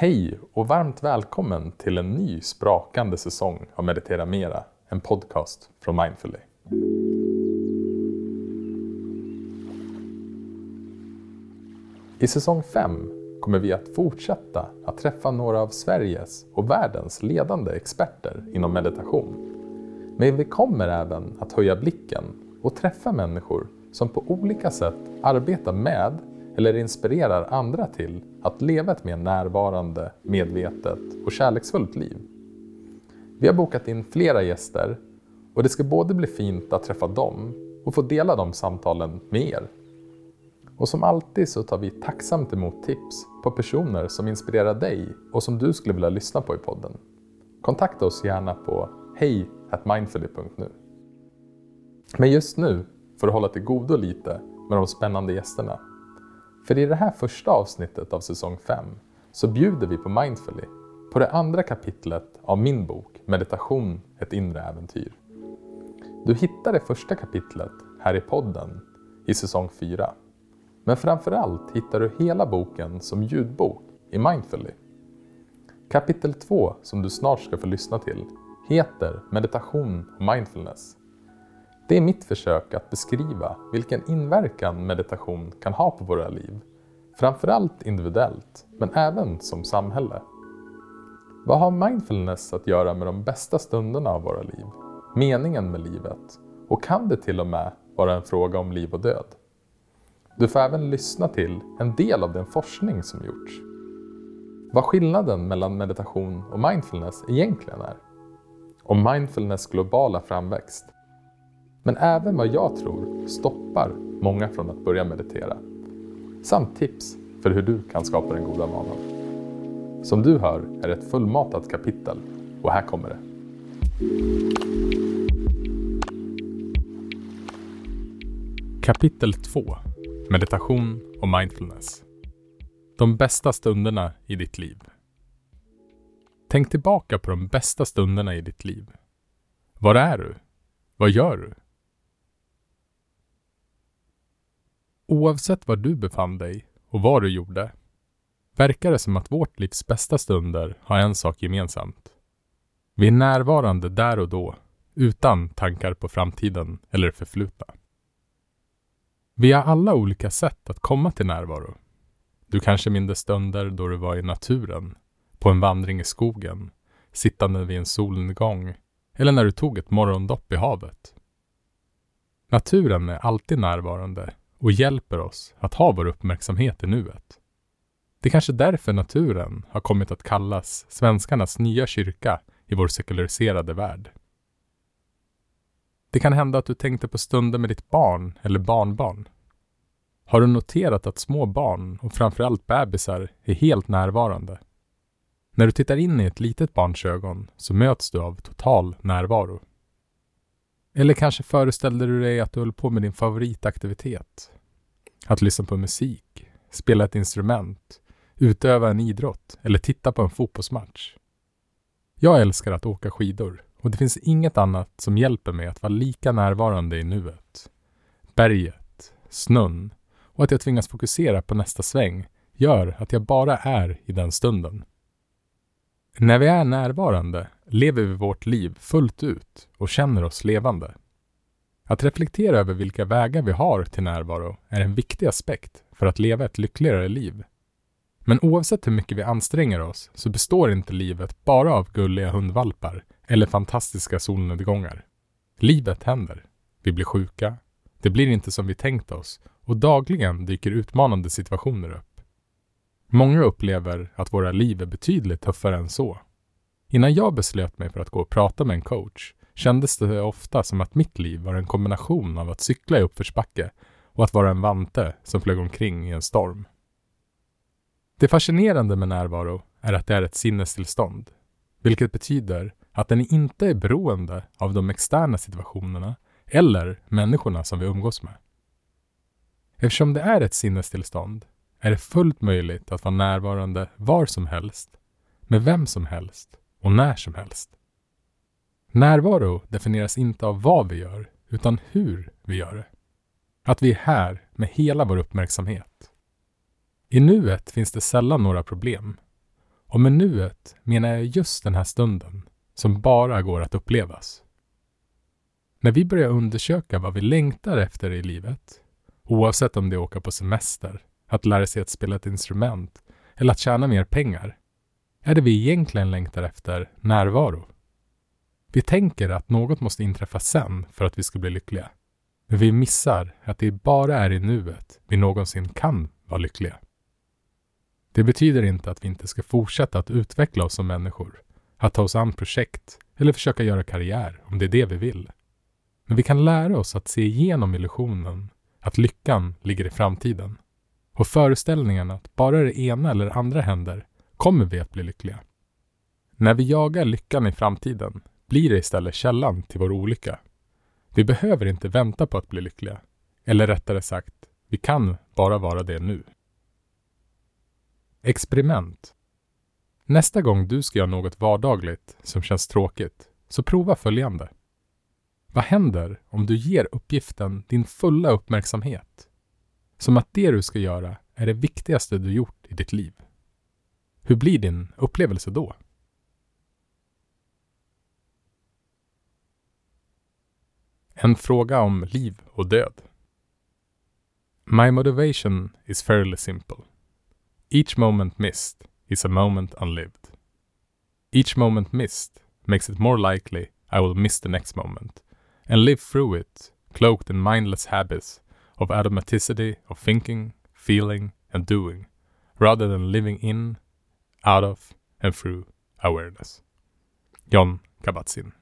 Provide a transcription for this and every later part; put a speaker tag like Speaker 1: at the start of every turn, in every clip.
Speaker 1: Hej och varmt välkommen till en ny sprakande säsong av Meditera Mera, en podcast från Mindfully. I säsong 5 kommer vi att fortsätta att träffa några av Sveriges och världens ledande experter inom meditation. Men vi kommer även att höja blicken och träffa människor som på olika sätt arbetar med eller inspirerar andra till att leva ett mer närvarande, medvetet och kärleksfullt liv. Vi har bokat in flera gäster och det ska både bli fint att träffa dem och få dela de samtalen med er. Och som alltid så tar vi tacksamt emot tips på personer som inspirerar dig och som du skulle vilja lyssna på i podden. Kontakta oss gärna på hej.mindfully.nu. Men just nu får du hålla till godo lite med de spännande gästerna för i det här första avsnittet av säsong 5 så bjuder vi på Mindfully på det andra kapitlet av min bok Meditation, ett inre äventyr. Du hittar det första kapitlet här i podden i säsong 4. Men framförallt hittar du hela boken som ljudbok i Mindfully. Kapitel 2, som du snart ska få lyssna till, heter Meditation och mindfulness det är mitt försök att beskriva vilken inverkan meditation kan ha på våra liv. Framförallt individuellt, men även som samhälle. Vad har mindfulness att göra med de bästa stunderna av våra liv? Meningen med livet? Och kan det till och med vara en fråga om liv och död? Du får även lyssna till en del av den forskning som gjorts. Vad skillnaden mellan meditation och mindfulness egentligen är. Om mindfulness globala framväxt men även vad jag tror stoppar många från att börja meditera. Samt tips för hur du kan skapa den goda vanan. Som du hör är det ett fullmatat kapitel och här kommer det. Kapitel 2 Meditation och mindfulness. De bästa stunderna i ditt liv. Tänk tillbaka på de bästa stunderna i ditt liv. Var är du? Vad gör du? Oavsett var du befann dig och vad du gjorde verkar det som att vårt livs bästa stunder har en sak gemensamt. Vi är närvarande där och då, utan tankar på framtiden eller det förflutna. Vi har alla olika sätt att komma till närvaro. Du kanske minns stunder då du var i naturen, på en vandring i skogen, sittande vid en solnedgång eller när du tog ett morgondopp i havet. Naturen är alltid närvarande och hjälper oss att ha vår uppmärksamhet i nuet. Det är kanske därför naturen har kommit att kallas svenskarnas nya kyrka i vår sekulariserade värld. Det kan hända att du tänkte på stunder med ditt barn eller barnbarn. Har du noterat att små barn och framförallt bebisar är helt närvarande? När du tittar in i ett litet barns ögon så möts du av total närvaro. Eller kanske föreställde du dig att du höll på med din favoritaktivitet? Att lyssna på musik, spela ett instrument, utöva en idrott eller titta på en fotbollsmatch. Jag älskar att åka skidor och det finns inget annat som hjälper mig att vara lika närvarande i nuet. Berget, snön och att jag tvingas fokusera på nästa sväng gör att jag bara är i den stunden. När vi är närvarande lever vi vårt liv fullt ut och känner oss levande. Att reflektera över vilka vägar vi har till närvaro är en viktig aspekt för att leva ett lyckligare liv. Men oavsett hur mycket vi anstränger oss så består inte livet bara av gulliga hundvalpar eller fantastiska solnedgångar. Livet händer. Vi blir sjuka. Det blir inte som vi tänkt oss och dagligen dyker utmanande situationer upp. Många upplever att våra liv är betydligt tuffare än så. Innan jag beslöt mig för att gå och prata med en coach kändes det ofta som att mitt liv var en kombination av att cykla i uppförsbacke och att vara en vante som flög omkring i en storm. Det fascinerande med närvaro är att det är ett sinnestillstånd, vilket betyder att den inte är beroende av de externa situationerna eller människorna som vi umgås med. Eftersom det är ett sinnestillstånd är det fullt möjligt att vara närvarande var som helst, med vem som helst och när som helst. Närvaro definieras inte av vad vi gör, utan hur vi gör det. Att vi är här med hela vår uppmärksamhet. I nuet finns det sällan några problem. Och med nuet menar jag just den här stunden som bara går att upplevas. När vi börjar undersöka vad vi längtar efter i livet, oavsett om det är att åka på semester, att lära sig att spela ett instrument eller att tjäna mer pengar, är det vi egentligen längtar efter närvaro. Vi tänker att något måste inträffa sen för att vi ska bli lyckliga. Men vi missar att det bara är i nuet vi någonsin kan vara lyckliga. Det betyder inte att vi inte ska fortsätta att utveckla oss som människor, att ta oss an projekt eller försöka göra karriär om det är det vi vill. Men vi kan lära oss att se igenom illusionen att lyckan ligger i framtiden. Och föreställningen att bara det ena eller andra händer kommer vi att bli lyckliga. När vi jagar lyckan i framtiden blir det istället källan till vår olycka. Vi behöver inte vänta på att bli lyckliga. Eller rättare sagt, vi kan bara vara det nu. Experiment. Nästa gång du ska göra något vardagligt som känns tråkigt, så prova följande. Vad händer om du ger uppgiften din fulla uppmärksamhet? Som att det du ska göra är det viktigaste du gjort i ditt liv. Hur blir din upplevelse då? En fråga om liv och död. My motivation is fairly simple. Each moment missed is a moment unlived. Each moment missed makes it more likely I will miss the next moment and live through it, cloaked in mindless habits of automaticity of thinking, feeling, and doing, rather than living in, out of, and through awareness. John Kabat-Zinn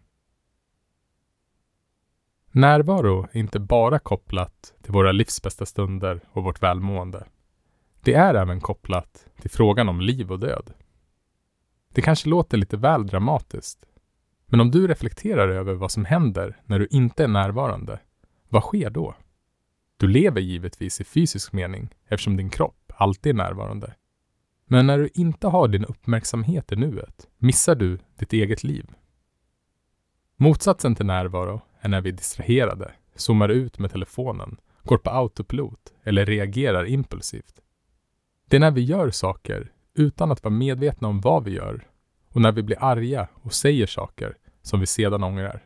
Speaker 1: Närvaro är inte bara kopplat till våra livsbästa stunder och vårt välmående. Det är även kopplat till frågan om liv och död. Det kanske låter lite väl dramatiskt, men om du reflekterar över vad som händer när du inte är närvarande, vad sker då? Du lever givetvis i fysisk mening eftersom din kropp alltid är närvarande. Men när du inte har din uppmärksamhet i nuet missar du ditt eget liv. Motsatsen till närvaro är när vi är distraherade, zoomar ut med telefonen, går på autopilot eller reagerar impulsivt. Det är när vi gör saker utan att vara medvetna om vad vi gör och när vi blir arga och säger saker som vi sedan ångrar.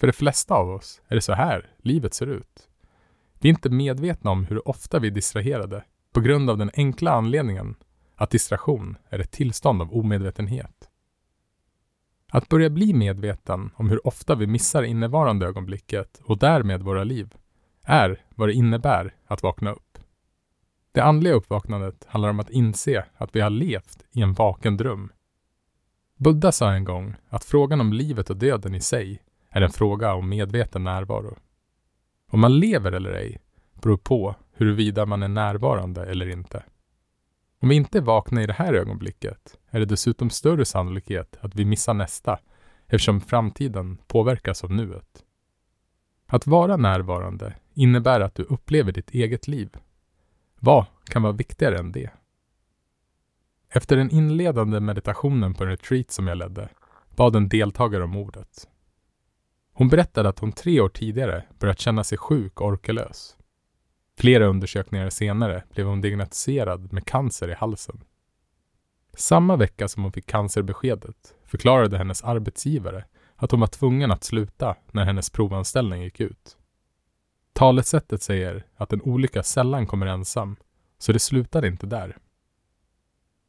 Speaker 1: För de flesta av oss är det så här livet ser ut. Vi är inte medvetna om hur ofta vi är distraherade på grund av den enkla anledningen att distraktion är ett tillstånd av omedvetenhet. Att börja bli medveten om hur ofta vi missar innevarande ögonblicket och därmed våra liv är vad det innebär att vakna upp. Det andliga uppvaknandet handlar om att inse att vi har levt i en vaken dröm. Buddha sa en gång att frågan om livet och döden i sig är en fråga om medveten närvaro. Om man lever eller ej beror på huruvida man är närvarande eller inte. Om vi inte är vakna i det här ögonblicket är det dessutom större sannolikhet att vi missar nästa eftersom framtiden påverkas av nuet. Att vara närvarande innebär att du upplever ditt eget liv. Vad kan vara viktigare än det? Efter den inledande meditationen på en retreat som jag ledde bad en deltagare om ordet. Hon berättade att hon tre år tidigare börjat känna sig sjuk och orkelös. Flera undersökningar senare blev hon diagnostiserad med cancer i halsen. Samma vecka som hon fick cancerbeskedet förklarade hennes arbetsgivare att hon var tvungen att sluta när hennes provanställning gick ut. Talesättet säger att en olycka sällan kommer ensam, så det slutade inte där.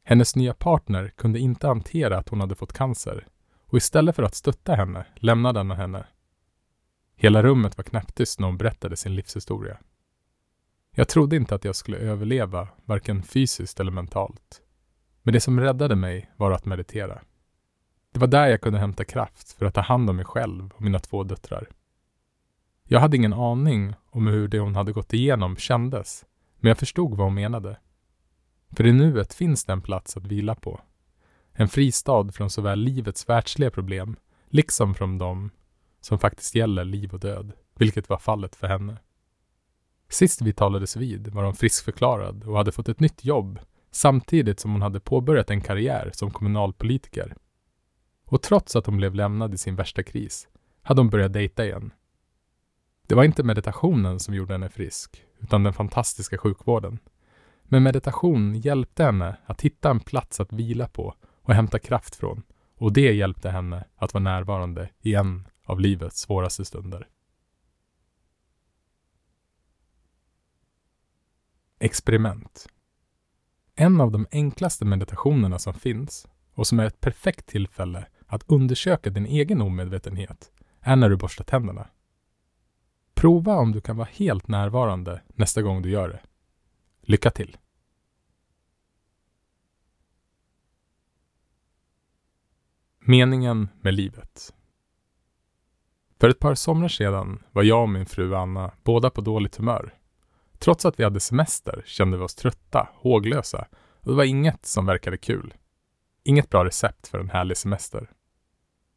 Speaker 1: Hennes nya partner kunde inte hantera att hon hade fått cancer och istället för att stötta henne lämnade han henne. Hela rummet var knäpptyst när hon berättade sin livshistoria. Jag trodde inte att jag skulle överleva, varken fysiskt eller mentalt. Men det som räddade mig var att meditera. Det var där jag kunde hämta kraft för att ta hand om mig själv och mina två döttrar. Jag hade ingen aning om hur det hon hade gått igenom kändes, men jag förstod vad hon menade. För i nuet finns det en plats att vila på. En fristad från såväl livets världsliga problem, liksom från de som faktiskt gäller liv och död, vilket var fallet för henne. Sist vi talades vid var hon friskförklarad och hade fått ett nytt jobb samtidigt som hon hade påbörjat en karriär som kommunalpolitiker. Och trots att hon blev lämnad i sin värsta kris hade hon börjat dejta igen. Det var inte meditationen som gjorde henne frisk, utan den fantastiska sjukvården. Men meditation hjälpte henne att hitta en plats att vila på och hämta kraft från. Och det hjälpte henne att vara närvarande i en av livets svåraste stunder. Experiment. En av de enklaste meditationerna som finns och som är ett perfekt tillfälle att undersöka din egen omedvetenhet är när du borstar tänderna. Prova om du kan vara helt närvarande nästa gång du gör det. Lycka till! Meningen med livet För ett par somrar sedan var jag och min fru Anna båda på dåligt humör. Trots att vi hade semester kände vi oss trötta, håglösa och det var inget som verkade kul. Inget bra recept för en härlig semester.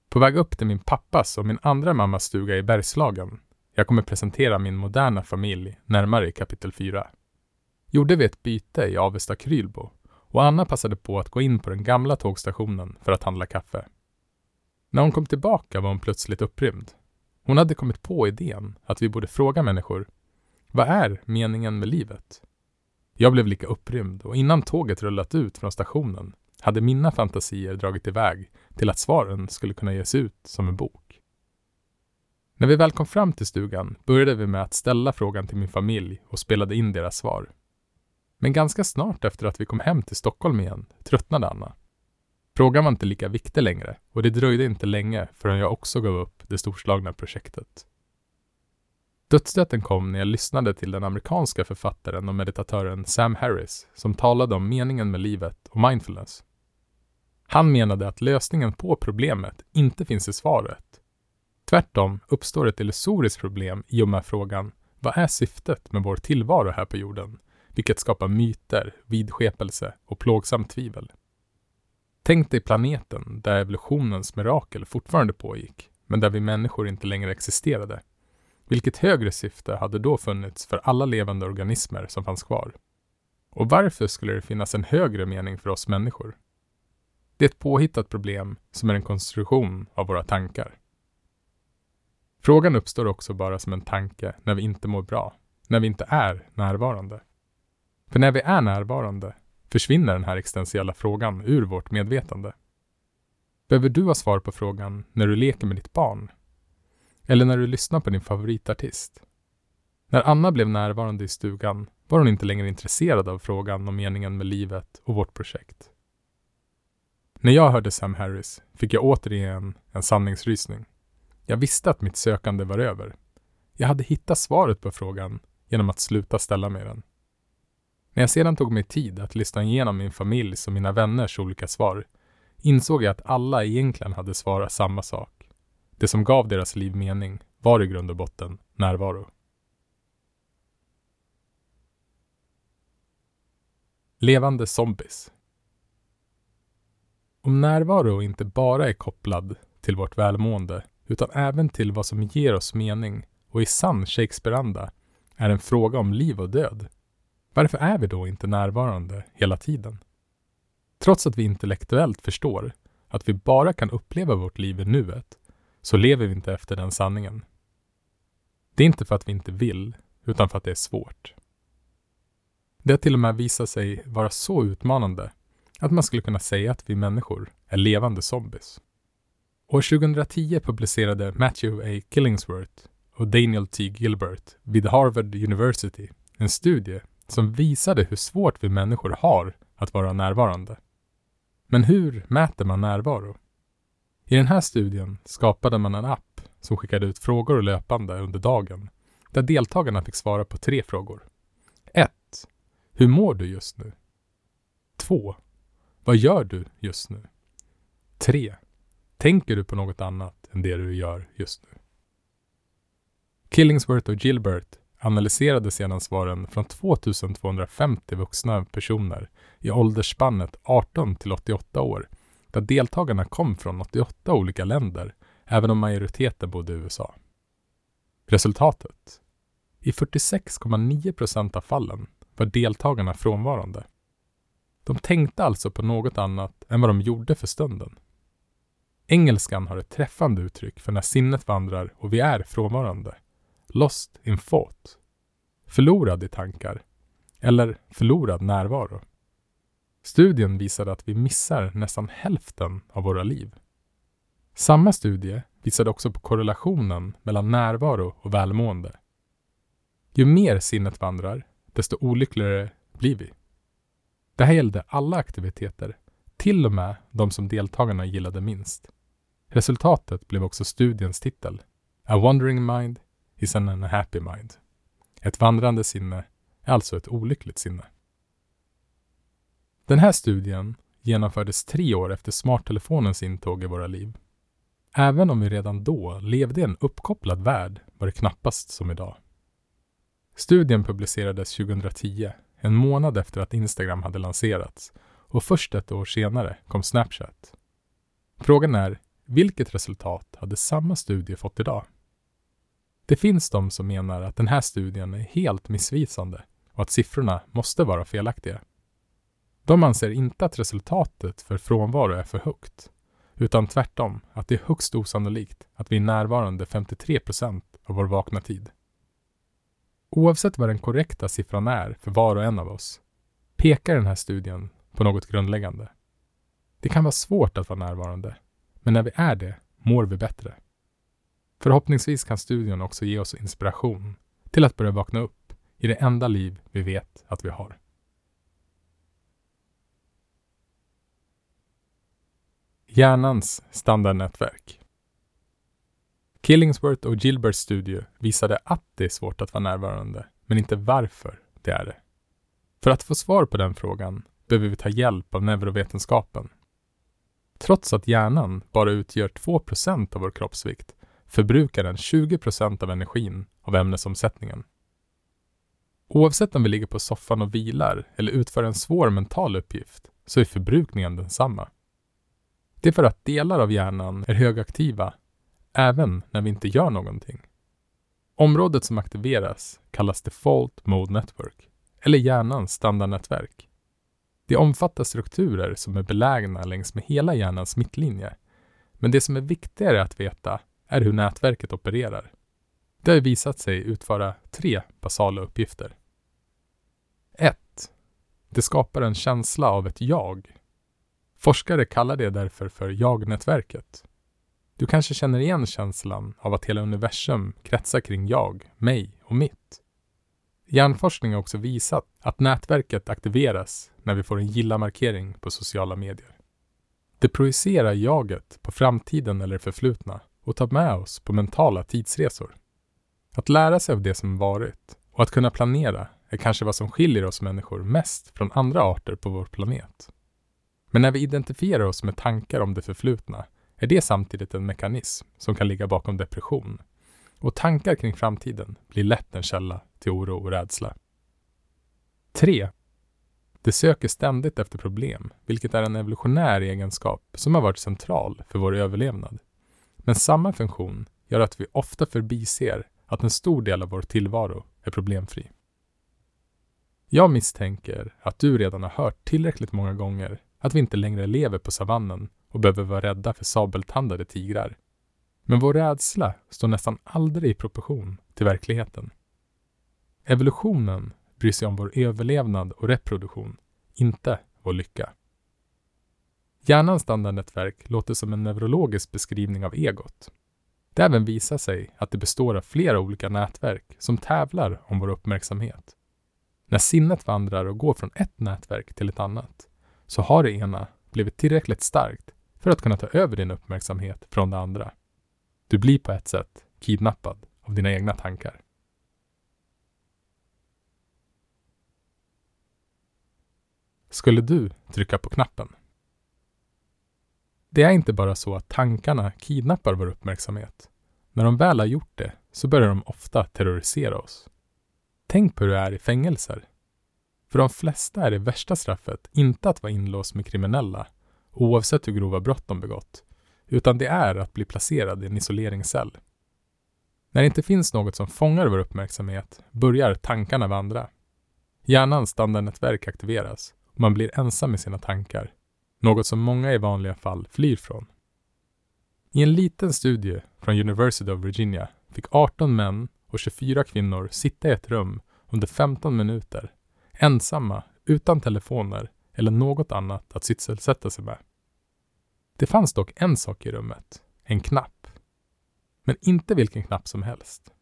Speaker 1: På väg upp till min pappas och min andra mammas stuga i Bergslagen, jag kommer presentera min moderna familj närmare i kapitel 4, gjorde vi ett byte i Avesta Krylbo och Anna passade på att gå in på den gamla tågstationen för att handla kaffe. När hon kom tillbaka var hon plötsligt upprymd. Hon hade kommit på idén att vi borde fråga människor vad är meningen med livet? Jag blev lika upprymd och innan tåget rullat ut från stationen hade mina fantasier dragit iväg till att svaren skulle kunna ges ut som en bok. När vi väl kom fram till stugan började vi med att ställa frågan till min familj och spelade in deras svar. Men ganska snart efter att vi kom hem till Stockholm igen tröttnade Anna. Frågan var inte lika viktig längre och det dröjde inte länge förrän jag också gav upp det storslagna projektet. Dödsstöten kom när jag lyssnade till den amerikanska författaren och meditatören Sam Harris som talade om meningen med livet och mindfulness. Han menade att lösningen på problemet inte finns i svaret. Tvärtom uppstår ett illusoriskt problem i och med frågan vad är syftet med vår tillvaro här på jorden? Vilket skapar myter, vidskepelse och plågsamt tvivel. Tänk dig planeten där evolutionens mirakel fortfarande pågick, men där vi människor inte längre existerade. Vilket högre syfte hade då funnits för alla levande organismer som fanns kvar? Och varför skulle det finnas en högre mening för oss människor? Det är ett påhittat problem som är en konstruktion av våra tankar. Frågan uppstår också bara som en tanke när vi inte mår bra, när vi inte är närvarande. För när vi är närvarande försvinner den här existentiella frågan ur vårt medvetande. Behöver du ha svar på frågan när du leker med ditt barn? Eller när du lyssnar på din favoritartist? När Anna blev närvarande i stugan var hon inte längre intresserad av frågan om meningen med livet och vårt projekt. När jag hörde Sam Harris fick jag återigen en sanningsrysning. Jag visste att mitt sökande var över. Jag hade hittat svaret på frågan genom att sluta ställa mig den. När jag sedan tog mig tid att lyssna igenom min familjs och mina vänners olika svar insåg jag att alla egentligen hade svarat samma sak. Det som gav deras liv mening var i grund och botten närvaro. Levande zombies om närvaro inte bara är kopplad till vårt välmående utan även till vad som ger oss mening och i sann Shakespeare-anda är en fråga om liv och död. Varför är vi då inte närvarande hela tiden? Trots att vi intellektuellt förstår att vi bara kan uppleva vårt liv i nuet så lever vi inte efter den sanningen. Det är inte för att vi inte vill, utan för att det är svårt. Det har till och med visat sig vara så utmanande att man skulle kunna säga att vi människor är levande zombies. År 2010 publicerade Matthew A. Killingsworth och Daniel T. Gilbert vid Harvard University en studie som visade hur svårt vi människor har att vara närvarande. Men hur mäter man närvaro? I den här studien skapade man en app som skickade ut frågor löpande under dagen där deltagarna fick svara på tre frågor. 1. Hur mår du just nu? 2. Vad gör du just nu? 3. Tänker du på något annat än det du gör just nu? Killingsworth och Gilbert analyserade sedan svaren från 2250 vuxna personer i åldersspannet 18 till 88 år, där deltagarna kom från 88 olika länder, även om majoriteten bodde i USA. Resultatet? I 46,9 procent av fallen var deltagarna frånvarande. De tänkte alltså på något annat än vad de gjorde för stunden. Engelskan har ett träffande uttryck för när sinnet vandrar och vi är frånvarande. Lost in thought. Förlorad i tankar. eller förlorad närvaro. Studien visade att vi missar nästan hälften av våra liv. Samma studie visade också på korrelationen mellan närvaro och välmående. Ju mer sinnet vandrar, desto olyckligare blir vi. Det här gällde alla aktiviteter, till och med de som deltagarna gillade minst. Resultatet blev också studiens titel. A wandering mind is an unhappy mind. Ett vandrande sinne är alltså ett olyckligt sinne. Den här studien genomfördes tre år efter smarttelefonens intåg i våra liv. Även om vi redan då levde i en uppkopplad värld var det knappast som idag. Studien publicerades 2010, en månad efter att Instagram hade lanserats och först ett år senare kom Snapchat. Frågan är, vilket resultat hade samma studie fått idag? Det finns de som menar att den här studien är helt missvisande och att siffrorna måste vara felaktiga. De anser inte att resultatet för frånvaro är för högt, utan tvärtom att det är högst osannolikt att vi är närvarande 53 procent av vår vakna tid. Oavsett vad den korrekta siffran är för var och en av oss, pekar den här studien på något grundläggande. Det kan vara svårt att vara närvarande, men när vi är det mår vi bättre. Förhoppningsvis kan studien också ge oss inspiration till att börja vakna upp i det enda liv vi vet att vi har. Hjärnans standardnätverk. Killingsworth och Gilberts studie visade att det är svårt att vara närvarande, men inte varför det är det. För att få svar på den frågan behöver vi ta hjälp av neurovetenskapen. Trots att hjärnan bara utgör 2% av vår kroppsvikt förbrukar den 20% av energin av ämnesomsättningen. Oavsett om vi ligger på soffan och vilar eller utför en svår mental uppgift så är förbrukningen densamma. Det är för att delar av hjärnan är högaktiva även när vi inte gör någonting. Området som aktiveras kallas Default Mode Network eller hjärnans standardnätverk. Det omfattar strukturer som är belägna längs med hela hjärnans mittlinje. Men det som är viktigare att veta är hur nätverket opererar. Det har visat sig utföra tre basala uppgifter. 1. Det skapar en känsla av ett jag. Forskare kallar det därför för jag-nätverket. Du kanske känner igen känslan av att hela universum kretsar kring jag, mig och mitt. Hjärnforskning har också visat att nätverket aktiveras när vi får en gilla-markering på sociala medier. Det projicerar jaget på framtiden eller det förflutna och tar med oss på mentala tidsresor. Att lära sig av det som varit och att kunna planera är kanske vad som skiljer oss människor mest från andra arter på vår planet. Men när vi identifierar oss med tankar om det förflutna är det samtidigt en mekanism som kan ligga bakom depression. Och tankar kring framtiden blir lätt en källa till oro och rädsla. 3. Det söker ständigt efter problem, vilket är en evolutionär egenskap som har varit central för vår överlevnad. Men samma funktion gör att vi ofta förbiser att en stor del av vår tillvaro är problemfri. Jag misstänker att du redan har hört tillräckligt många gånger att vi inte längre lever på savannen och behöver vara rädda för sabeltandade tigrar. Men vår rädsla står nästan aldrig i proportion till verkligheten. Evolutionen bryr sig om vår överlevnad och reproduktion, inte vår lycka. Hjärnans standardnätverk låter som en neurologisk beskrivning av egot. Det även visar sig att det består av flera olika nätverk som tävlar om vår uppmärksamhet. När sinnet vandrar och går från ett nätverk till ett annat så har det ena blivit tillräckligt starkt för att kunna ta över din uppmärksamhet från det andra. Du blir på ett sätt kidnappad av dina egna tankar. Skulle du trycka på knappen? Det är inte bara så att tankarna kidnappar vår uppmärksamhet. När de väl har gjort det så börjar de ofta terrorisera oss. Tänk på hur det är i fängelser. För de flesta är det värsta straffet inte att vara inlåst med kriminella, oavsett hur grova brott de begått, utan det är att bli placerad i en isoleringscell. När det inte finns något som fångar vår uppmärksamhet börjar tankarna vandra. Hjärnans standardnätverk aktiveras och man blir ensam med sina tankar, något som många i vanliga fall flyr från. I en liten studie från University of Virginia fick 18 män och 24 kvinnor sitta i ett rum under 15 minuter ensamma, utan telefoner eller något annat att sysselsätta sig med. Det fanns dock en sak i rummet, en knapp. Men inte vilken knapp som helst.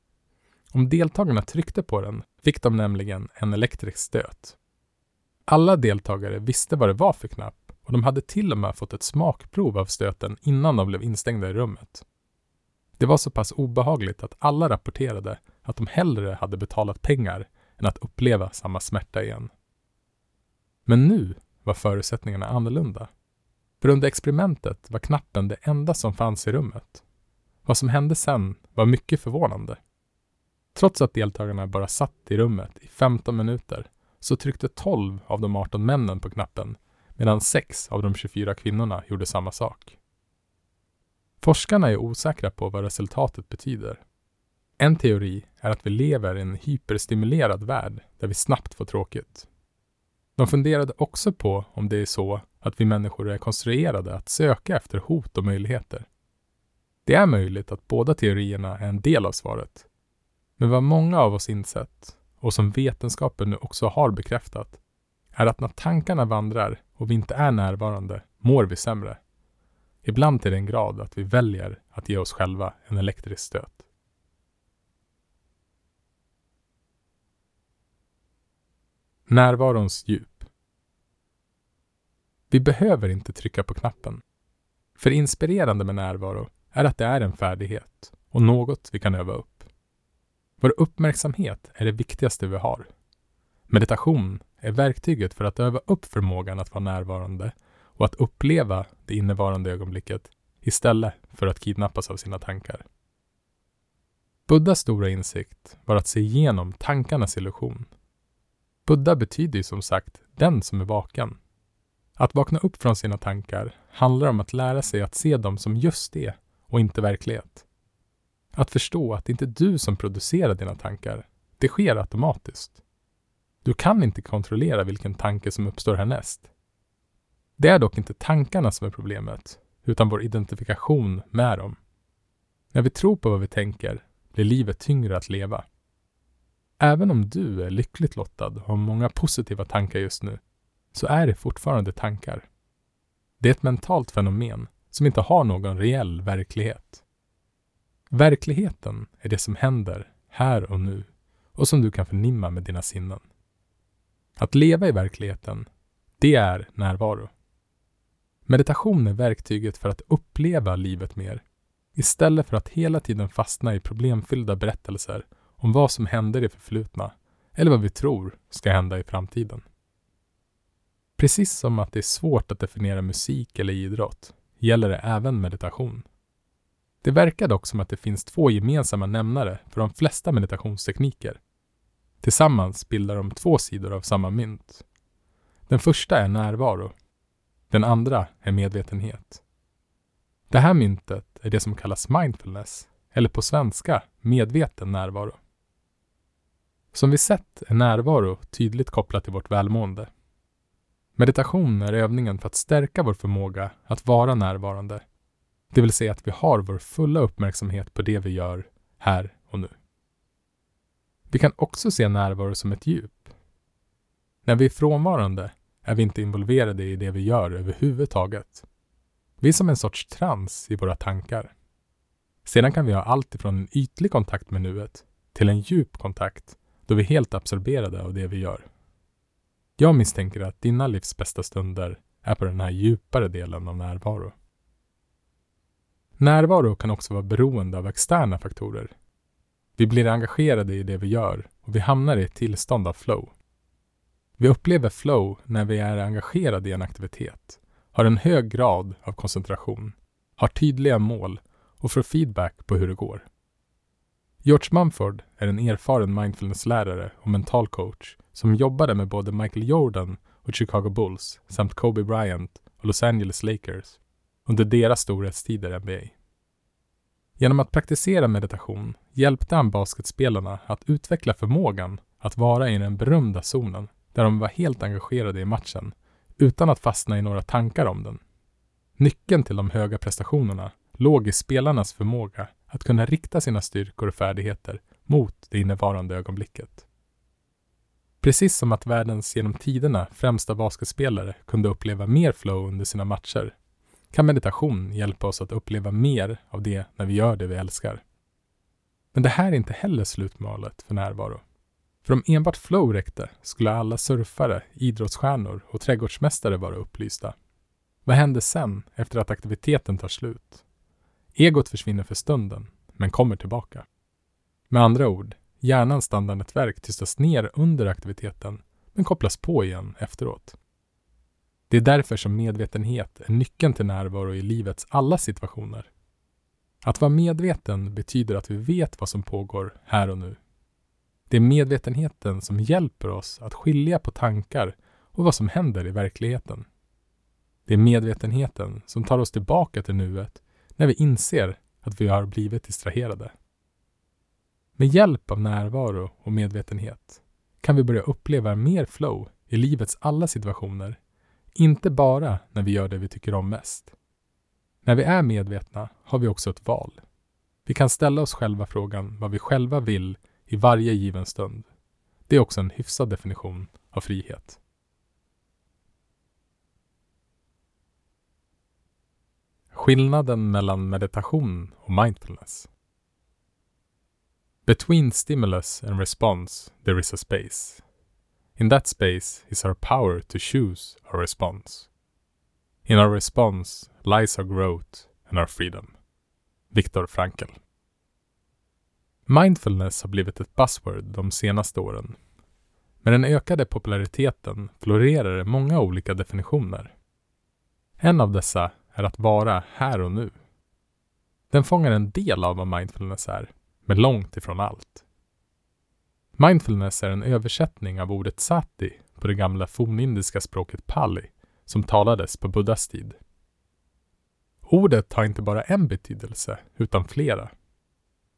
Speaker 1: Om deltagarna tryckte på den fick de nämligen en elektrisk stöt. Alla deltagare visste vad det var för knapp och de hade till och med fått ett smakprov av stöten innan de blev instängda i rummet. Det var så pass obehagligt att alla rapporterade att de hellre hade betalat pengar än att uppleva samma smärta igen. Men nu var förutsättningarna annorlunda. För under experimentet var knappen det enda som fanns i rummet. Vad som hände sen var mycket förvånande. Trots att deltagarna bara satt i rummet i 15 minuter så tryckte 12 av de 18 männen på knappen medan 6 av de 24 kvinnorna gjorde samma sak. Forskarna är osäkra på vad resultatet betyder. En teori är att vi lever i en hyperstimulerad värld där vi snabbt får tråkigt. De funderade också på om det är så att vi människor är konstruerade att söka efter hot och möjligheter. Det är möjligt att båda teorierna är en del av svaret. Men vad många av oss insett, och som vetenskapen nu också har bekräftat, är att när tankarna vandrar och vi inte är närvarande mår vi sämre. Ibland till den grad att vi väljer att ge oss själva en elektrisk stöt. Närvarons djup. Vi behöver inte trycka på knappen. För inspirerande med närvaro är att det är en färdighet och något vi kan öva upp. Vår uppmärksamhet är det viktigaste vi har. Meditation är verktyget för att öva upp förmågan att vara närvarande och att uppleva det innevarande ögonblicket istället för att kidnappas av sina tankar. Buddhas stora insikt var att se igenom tankarnas illusion. Buddha betyder ju som sagt den som är vaken. Att vakna upp från sina tankar handlar om att lära sig att se dem som just det och inte verklighet. Att förstå att det inte är du som producerar dina tankar. Det sker automatiskt. Du kan inte kontrollera vilken tanke som uppstår härnäst. Det är dock inte tankarna som är problemet, utan vår identifikation med dem. När vi tror på vad vi tänker blir livet tyngre att leva. Även om du är lyckligt lottad och har många positiva tankar just nu, så är det fortfarande tankar. Det är ett mentalt fenomen som inte har någon reell verklighet. Verkligheten är det som händer här och nu och som du kan förnimma med dina sinnen. Att leva i verkligheten, det är närvaro. Meditation är verktyget för att uppleva livet mer, istället för att hela tiden fastna i problemfyllda berättelser om vad som hände i det förflutna eller vad vi tror ska hända i framtiden. Precis som att det är svårt att definiera musik eller idrott gäller det även meditation. Det verkar dock som att det finns två gemensamma nämnare för de flesta meditationstekniker. Tillsammans bildar de två sidor av samma mynt. Den första är närvaro. Den andra är medvetenhet. Det här myntet är det som kallas mindfulness, eller på svenska medveten närvaro. Som vi sett är närvaro tydligt kopplat till vårt välmående. Meditation är övningen för att stärka vår förmåga att vara närvarande det vill säga att vi har vår fulla uppmärksamhet på det vi gör här och nu. Vi kan också se närvaro som ett djup. När vi är frånvarande är vi inte involverade i det vi gör överhuvudtaget. Vi är som en sorts trans i våra tankar. Sedan kan vi ha allt ifrån en ytlig kontakt med nuet till en djup kontakt då vi är helt absorberade av det vi gör. Jag misstänker att dina livs bästa stunder är på den här djupare delen av närvaro. Närvaro kan också vara beroende av externa faktorer. Vi blir engagerade i det vi gör och vi hamnar i ett tillstånd av flow. Vi upplever flow när vi är engagerade i en aktivitet, har en hög grad av koncentration, har tydliga mål och får feedback på hur det går. George Mumford är en erfaren mindfulnesslärare och mental coach som jobbade med både Michael Jordan och Chicago Bulls samt Kobe Bryant och Los Angeles Lakers under deras storhetstider i NBA. Genom att praktisera meditation hjälpte han basketspelarna att utveckla förmågan att vara i den berömda zonen där de var helt engagerade i matchen utan att fastna i några tankar om den. Nyckeln till de höga prestationerna låg i spelarnas förmåga att kunna rikta sina styrkor och färdigheter mot det innevarande ögonblicket. Precis som att världens genom tiderna främsta basketspelare kunde uppleva mer flow under sina matcher kan meditation hjälpa oss att uppleva mer av det när vi gör det vi älskar. Men det här är inte heller slutmålet för närvaro. För om enbart flow räckte skulle alla surfare, idrottsstjärnor och trädgårdsmästare vara upplysta. Vad händer sen efter att aktiviteten tar slut? Egot försvinner för stunden, men kommer tillbaka. Med andra ord, hjärnans standardnätverk tystas ner under aktiviteten, men kopplas på igen efteråt. Det är därför som medvetenhet är nyckeln till närvaro i livets alla situationer. Att vara medveten betyder att vi vet vad som pågår här och nu. Det är medvetenheten som hjälper oss att skilja på tankar och vad som händer i verkligheten. Det är medvetenheten som tar oss tillbaka till nuet när vi inser att vi har blivit distraherade. Med hjälp av närvaro och medvetenhet kan vi börja uppleva mer flow i livets alla situationer, inte bara när vi gör det vi tycker om mest. När vi är medvetna har vi också ett val. Vi kan ställa oss själva frågan vad vi själva vill i varje given stund. Det är också en hyfsad definition av frihet. Skillnaden mellan meditation och mindfulness. Between stimulus and response there is a space. In that space is our power to choose our response. In our response lies our growth and our freedom. Viktor Frankl. Mindfulness har blivit ett buzzword de senaste åren. Med den ökade populariteten florerar det många olika definitioner. En av dessa är att vara här och nu. Den fångar en del av vad mindfulness är, men långt ifrån allt. Mindfulness är en översättning av ordet sati på det gamla fornindiska språket pali som talades på Buddhas tid. Ordet har inte bara en betydelse, utan flera.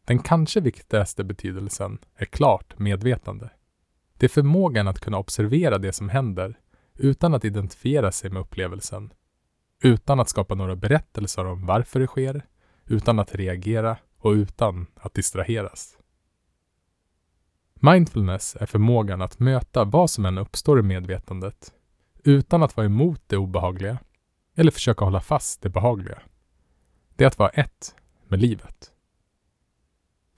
Speaker 1: Den kanske viktigaste betydelsen är klart medvetande. Det är förmågan att kunna observera det som händer utan att identifiera sig med upplevelsen utan att skapa några berättelser om varför det sker, utan att reagera och utan att distraheras. Mindfulness är förmågan att möta vad som än uppstår i medvetandet utan att vara emot det obehagliga eller försöka hålla fast det behagliga. Det är att vara ett med livet.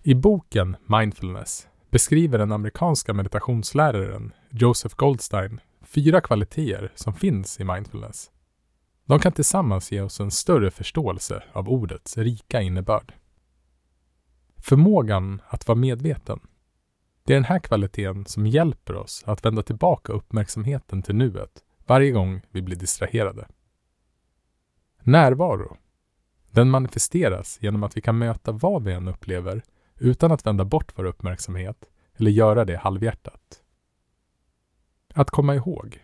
Speaker 1: I boken Mindfulness beskriver den amerikanska meditationsläraren Joseph Goldstein fyra kvaliteter som finns i mindfulness de kan tillsammans ge oss en större förståelse av ordets rika innebörd. Förmågan att vara medveten. Det är den här kvaliteten som hjälper oss att vända tillbaka uppmärksamheten till nuet varje gång vi blir distraherade. Närvaro. Den manifesteras genom att vi kan möta vad vi än upplever utan att vända bort vår uppmärksamhet eller göra det halvhjärtat. Att komma ihåg.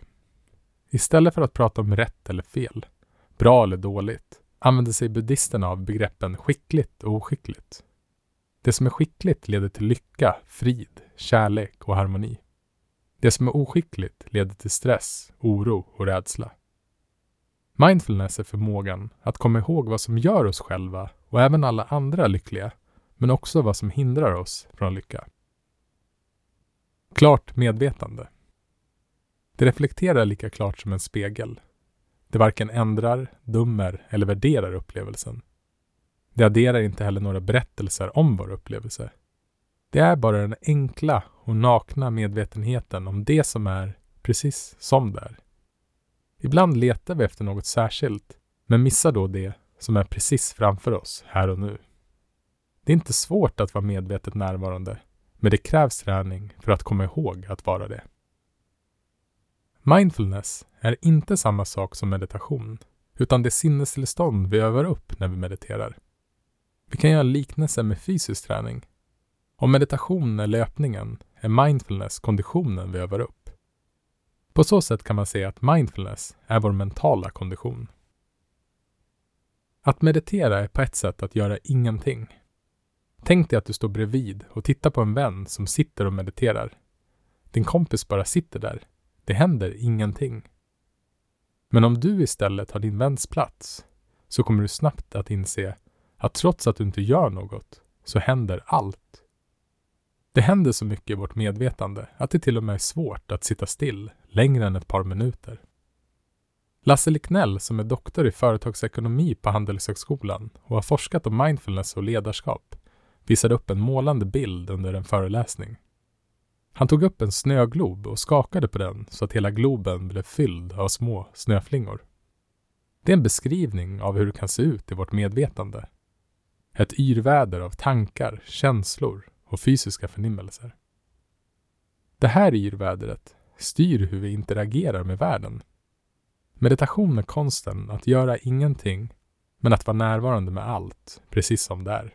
Speaker 1: Istället för att prata om rätt eller fel bra eller dåligt, använder sig buddhisterna av begreppen skickligt och oskickligt. Det som är skickligt leder till lycka, frid, kärlek och harmoni. Det som är oskickligt leder till stress, oro och rädsla. Mindfulness är förmågan att komma ihåg vad som gör oss själva och även alla andra lyckliga, men också vad som hindrar oss från lycka. Klart medvetande. Det reflekterar lika klart som en spegel det varken ändrar, dömer eller värderar upplevelsen. Det adderar inte heller några berättelser om vår upplevelse. Det är bara den enkla och nakna medvetenheten om det som är precis som det är. Ibland letar vi efter något särskilt, men missar då det som är precis framför oss här och nu. Det är inte svårt att vara medvetet närvarande, men det krävs träning för att komma ihåg att vara det. Mindfulness är inte samma sak som meditation, utan det sinnestillstånd vi övar upp när vi mediterar. Vi kan göra liknelser med fysisk träning. Om meditation är löpningen är mindfulness konditionen vi övar upp. På så sätt kan man säga att mindfulness är vår mentala kondition. Att meditera är på ett sätt att göra ingenting. Tänk dig att du står bredvid och tittar på en vän som sitter och mediterar. Din kompis bara sitter där det händer ingenting. Men om du istället har din väns plats så kommer du snabbt att inse att trots att du inte gör något så händer allt. Det händer så mycket i vårt medvetande att det till och med är svårt att sitta still längre än ett par minuter. Lasse Liknell, som är doktor i företagsekonomi på Handelshögskolan och har forskat om mindfulness och ledarskap, visade upp en målande bild under en föreläsning. Han tog upp en snöglob och skakade på den så att hela globen blev fylld av små snöflingor. Det är en beskrivning av hur det kan se ut i vårt medvetande. Ett yrväder av tankar, känslor och fysiska förnimmelser. Det här yrvädret styr hur vi interagerar med världen. Meditation är konsten att göra ingenting, men att vara närvarande med allt, precis som det är.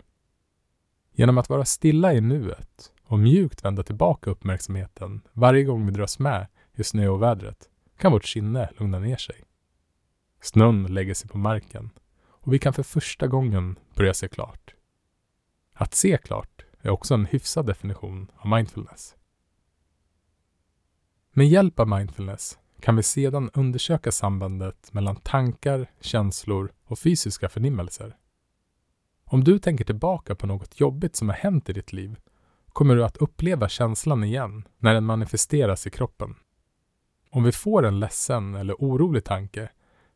Speaker 1: Genom att vara stilla i nuet och mjukt vända tillbaka uppmärksamheten varje gång vi dras med i snöovädret kan vårt sinne lugna ner sig. Snön lägger sig på marken och vi kan för första gången börja se klart. Att se klart är också en hyfsad definition av mindfulness. Med hjälp av mindfulness kan vi sedan undersöka sambandet mellan tankar, känslor och fysiska förnimmelser. Om du tänker tillbaka på något jobbigt som har hänt i ditt liv kommer du att uppleva känslan igen när den manifesteras i kroppen. Om vi får en ledsen eller orolig tanke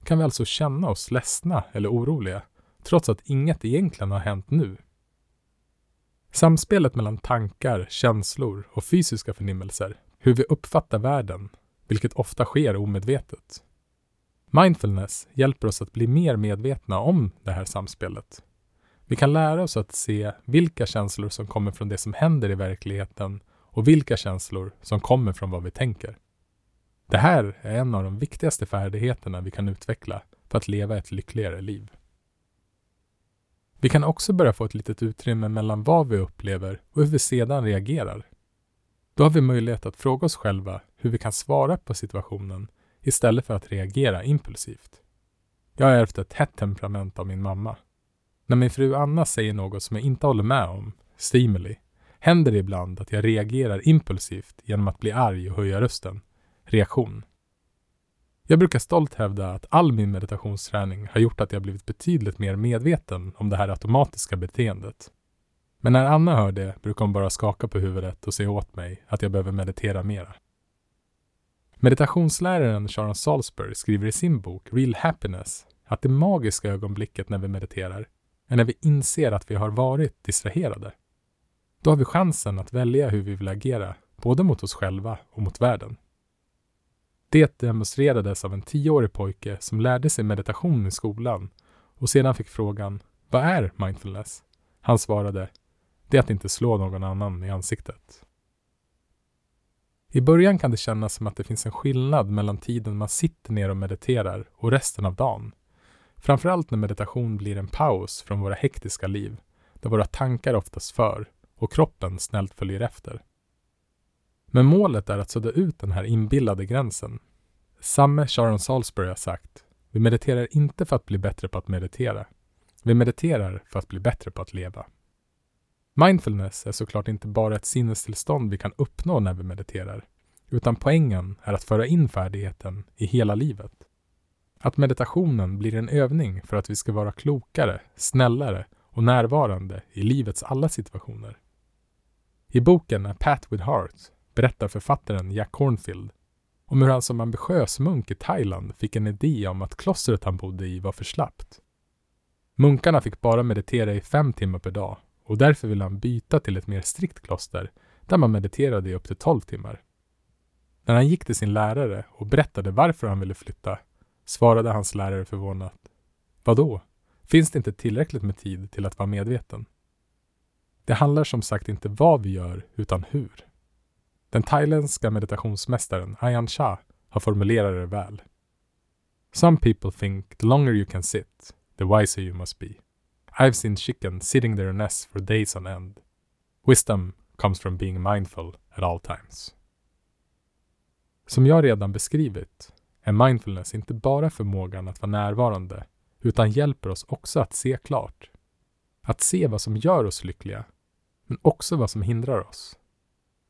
Speaker 1: kan vi alltså känna oss ledsna eller oroliga trots att inget egentligen har hänt nu. Samspelet mellan tankar, känslor och fysiska förnimmelser, hur vi uppfattar världen, vilket ofta sker omedvetet. Mindfulness hjälper oss att bli mer medvetna om det här samspelet. Vi kan lära oss att se vilka känslor som kommer från det som händer i verkligheten och vilka känslor som kommer från vad vi tänker. Det här är en av de viktigaste färdigheterna vi kan utveckla för att leva ett lyckligare liv. Vi kan också börja få ett litet utrymme mellan vad vi upplever och hur vi sedan reagerar. Då har vi möjlighet att fråga oss själva hur vi kan svara på situationen istället för att reagera impulsivt. Jag har ärvt ett hett temperament av min mamma. När min fru Anna säger något som jag inte håller med om, stimuli, händer det ibland att jag reagerar impulsivt genom att bli arg och höja rösten. Reaktion. Jag brukar stolt hävda att all min meditationsträning har gjort att jag blivit betydligt mer medveten om det här automatiska beteendet. Men när Anna hör det brukar hon bara skaka på huvudet och säga åt mig att jag behöver meditera mera. Meditationsläraren Sharon Salzberg skriver i sin bok Real Happiness att det magiska ögonblicket när vi mediterar än när vi inser att vi har varit distraherade. Då har vi chansen att välja hur vi vill agera, både mot oss själva och mot världen. Det demonstrerades av en tioårig pojke som lärde sig meditation i skolan och sedan fick frågan Vad är mindfulness? Han svarade Det är att inte slå någon annan i ansiktet. I början kan det kännas som att det finns en skillnad mellan tiden man sitter ner och mediterar och resten av dagen. Framförallt när meditation blir en paus från våra hektiska liv, där våra tankar oftast för och kroppen snällt följer efter. Men målet är att sudda ut den här inbillade gränsen. Samme Sharon Salisbury har sagt, vi mediterar inte för att bli bättre på att meditera. Vi mediterar för att bli bättre på att leva. Mindfulness är såklart inte bara ett sinnestillstånd vi kan uppnå när vi mediterar, utan poängen är att föra in färdigheten i hela livet. Att meditationen blir en övning för att vi ska vara klokare, snällare och närvarande i livets alla situationer. I boken A Pat with Heart berättar författaren Jack Cornfield om hur han som ambitiös munk i Thailand fick en idé om att klostret han bodde i var för slappt. Munkarna fick bara meditera i fem timmar per dag och därför ville han byta till ett mer strikt kloster där man mediterade i upp till tolv timmar. När han gick till sin lärare och berättade varför han ville flytta svarade hans lärare förvånat. Vadå? Finns det inte tillräckligt med tid till att vara medveten? Det handlar som sagt inte vad vi gör, utan hur. Den thailändska meditationsmästaren Ayan Shah har formulerat det väl. Some people think the longer you can sit, the wiser you must be. I've seen chicken sitting their nests for days on end. Wisdom comes from being mindful at all times. Som jag redan beskrivit är mindfulness inte bara förmågan att vara närvarande, utan hjälper oss också att se klart. Att se vad som gör oss lyckliga, men också vad som hindrar oss.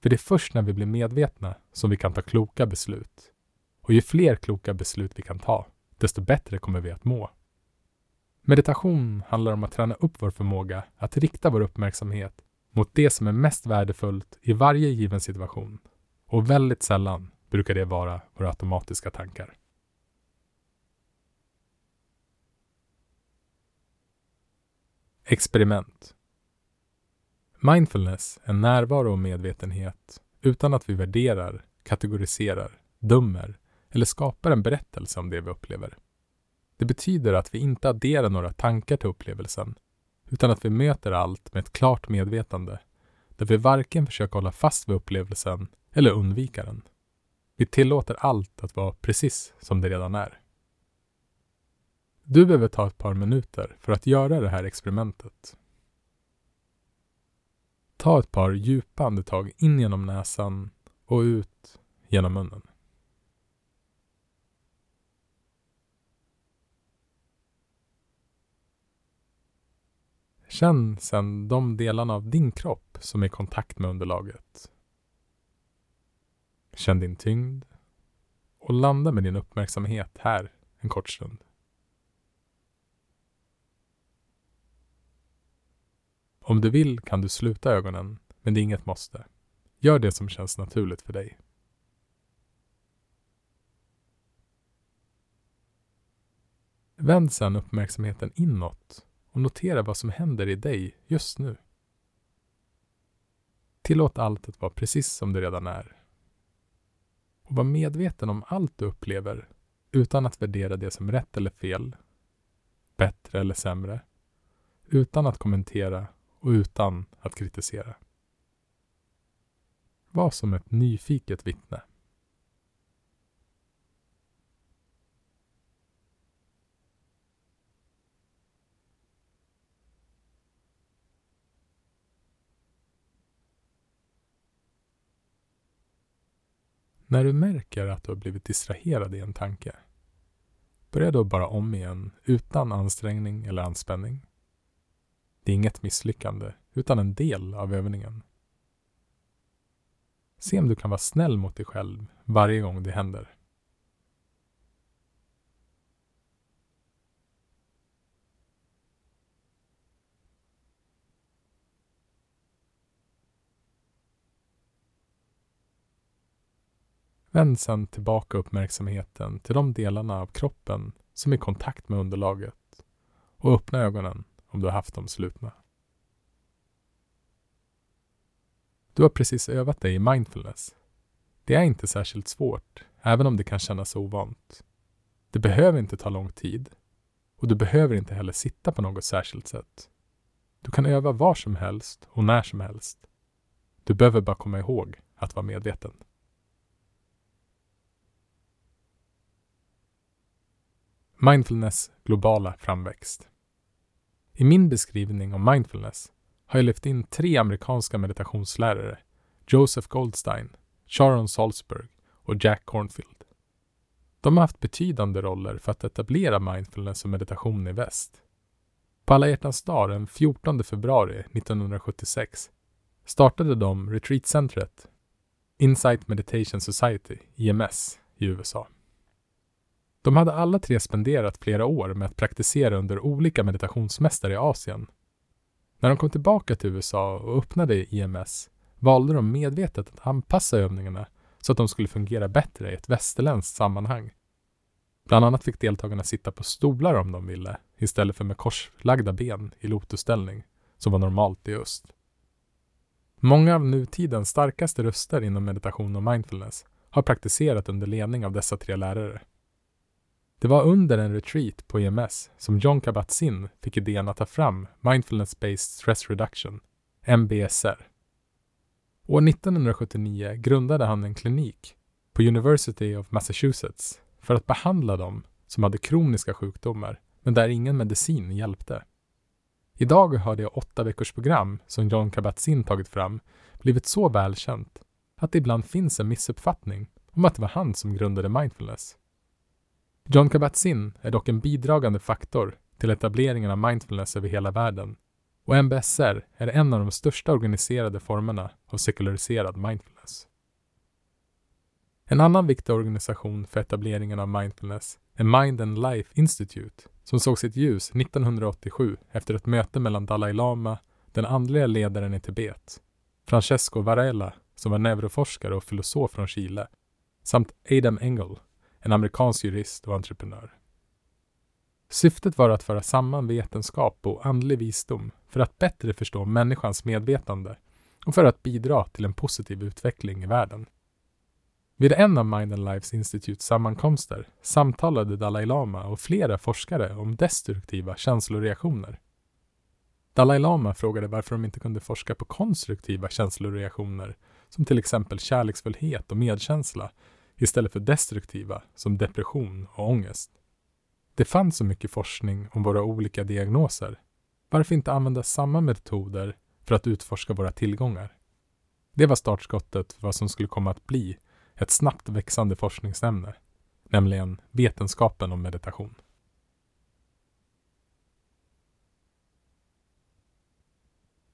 Speaker 1: För det är först när vi blir medvetna som vi kan ta kloka beslut. Och ju fler kloka beslut vi kan ta, desto bättre kommer vi att må. Meditation handlar om att träna upp vår förmåga att rikta vår uppmärksamhet mot det som är mest värdefullt i varje given situation. Och väldigt sällan brukar det vara våra automatiska tankar. Experiment. Mindfulness är närvaro och medvetenhet utan att vi värderar, kategoriserar, dömer eller skapar en berättelse om det vi upplever. Det betyder att vi inte adderar några tankar till upplevelsen, utan att vi möter allt med ett klart medvetande, där vi varken försöker hålla fast vid upplevelsen eller undvika den. Vi tillåter allt att vara precis som det redan är. Du behöver ta ett par minuter för att göra det här experimentet. Ta ett par djupa andetag in genom näsan och ut genom munnen. Känn sedan de delarna av din kropp som är i kontakt med underlaget. Känn din tyngd och landa med din uppmärksamhet här en kort stund. Om du vill kan du sluta ögonen, men det är inget måste. Gör det som känns naturligt för dig. Vänd sedan uppmärksamheten inåt och notera vad som händer i dig just nu. Tillåt allt att vara precis som det redan är. Och var medveten om allt du upplever utan att värdera det som rätt eller fel, bättre eller sämre, utan att kommentera och utan att kritisera. Var som ett nyfiket vittne. När du märker att du har blivit distraherad i en tanke, börja då bara om igen utan ansträngning eller anspänning. Det är inget misslyckande, utan en del av övningen. Se om du kan vara snäll mot dig själv varje gång det händer. Vänd sedan tillbaka uppmärksamheten till de delarna av kroppen som är i kontakt med underlaget och öppna ögonen om du har haft dem slutna. Du har precis övat dig i mindfulness. Det är inte särskilt svårt, även om det kan kännas ovant. Det behöver inte ta lång tid och du behöver inte heller sitta på något särskilt sätt. Du kan öva var som helst och när som helst. Du behöver bara komma ihåg att vara medveten. Mindfulness globala framväxt. I min beskrivning om mindfulness har jag lyft in tre amerikanska meditationslärare, Joseph Goldstein, Sharon Salzberg och Jack Cornfield. De har haft betydande roller för att etablera mindfulness och meditation i väst. På alla hjärtans dag den 14 februari 1976 startade de retreatcentret Insight Meditation Society, IMS, i USA. De hade alla tre spenderat flera år med att praktisera under olika meditationsmästare i Asien. När de kom tillbaka till USA och öppnade IMS valde de medvetet att anpassa övningarna så att de skulle fungera bättre i ett västerländskt sammanhang. Bland annat fick deltagarna sitta på stolar om de ville, istället för med korslagda ben i lotusställning, som var normalt i öst. Många av nutidens starkaste röster inom meditation och mindfulness har praktiserat under ledning av dessa tre lärare. Det var under en retreat på EMS som John Kabat-Zinn fick idén att ta fram Mindfulness-Based Stress Reduction, MBSR. År 1979 grundade han en klinik på University of Massachusetts för att behandla dem som hade kroniska sjukdomar, men där ingen medicin hjälpte. Idag har det åtta veckors program som John Kabat-Zinn tagit fram blivit så välkänt att det ibland finns en missuppfattning om att det var han som grundade mindfulness. John Kabat-Zinn är dock en bidragande faktor till etableringen av mindfulness över hela världen och MBSR är en av de största organiserade formerna av sekulariserad mindfulness. En annan viktig organisation för etableringen av mindfulness är Mind and Life Institute som såg sitt ljus 1987 efter ett möte mellan Dalai Lama, den andliga ledaren i Tibet, Francesco Varela, som var neuroforskare och filosof från Chile, samt Adam Engel, en amerikansk jurist och entreprenör. Syftet var att föra samman vetenskap och andlig visdom för att bättre förstå människans medvetande och för att bidra till en positiv utveckling i världen. Vid en av Mind and Lives Institutes sammankomster samtalade Dalai Lama och flera forskare om destruktiva känsloreaktioner. Dalai Lama frågade varför de inte kunde forska på konstruktiva känsloreaktioner som till exempel kärleksfullhet och medkänsla istället för destruktiva som depression och ångest. Det fanns så mycket forskning om våra olika diagnoser. Varför inte använda samma metoder för att utforska våra tillgångar? Det var startskottet för vad som skulle komma att bli ett snabbt växande forskningsämne, nämligen vetenskapen om meditation.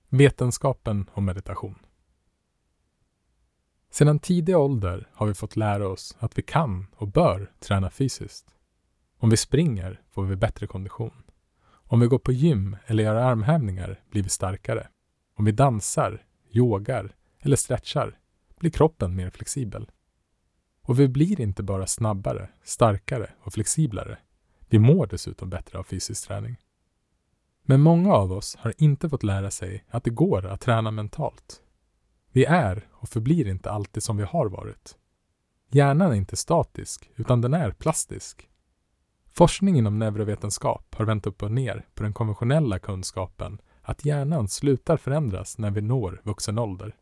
Speaker 1: Vetenskapen om meditation. Sedan tidig ålder har vi fått lära oss att vi kan och bör träna fysiskt. Om vi springer får vi bättre kondition. Om vi går på gym eller gör armhävningar blir vi starkare. Om vi dansar, yogar eller stretchar blir kroppen mer flexibel. Och vi blir inte bara snabbare, starkare och flexiblare. Vi mår dessutom bättre av fysisk träning. Men många av oss har inte fått lära sig att det går att träna mentalt. Vi är och förblir inte alltid som vi har varit. Hjärnan är inte statisk, utan den är plastisk. Forskning inom neurovetenskap har vänt upp och ner på den konventionella kunskapen att hjärnan slutar förändras när vi når vuxen ålder.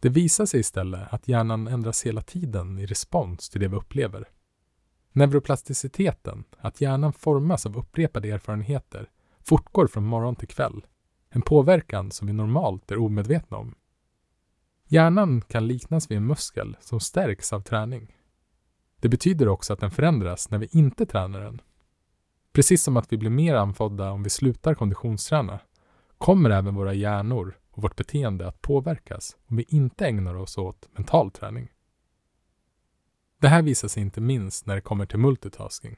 Speaker 1: Det visar sig istället att hjärnan ändras hela tiden i respons till det vi upplever. Neuroplasticiteten, att hjärnan formas av upprepade erfarenheter, fortgår från morgon till kväll. En påverkan som vi normalt är omedvetna om. Hjärnan kan liknas vid en muskel som stärks av träning. Det betyder också att den förändras när vi inte tränar den. Precis som att vi blir mer anfodda om vi slutar konditionsträna kommer även våra hjärnor och vårt beteende att påverkas om vi inte ägnar oss åt mental träning. Det här visar sig inte minst när det kommer till multitasking.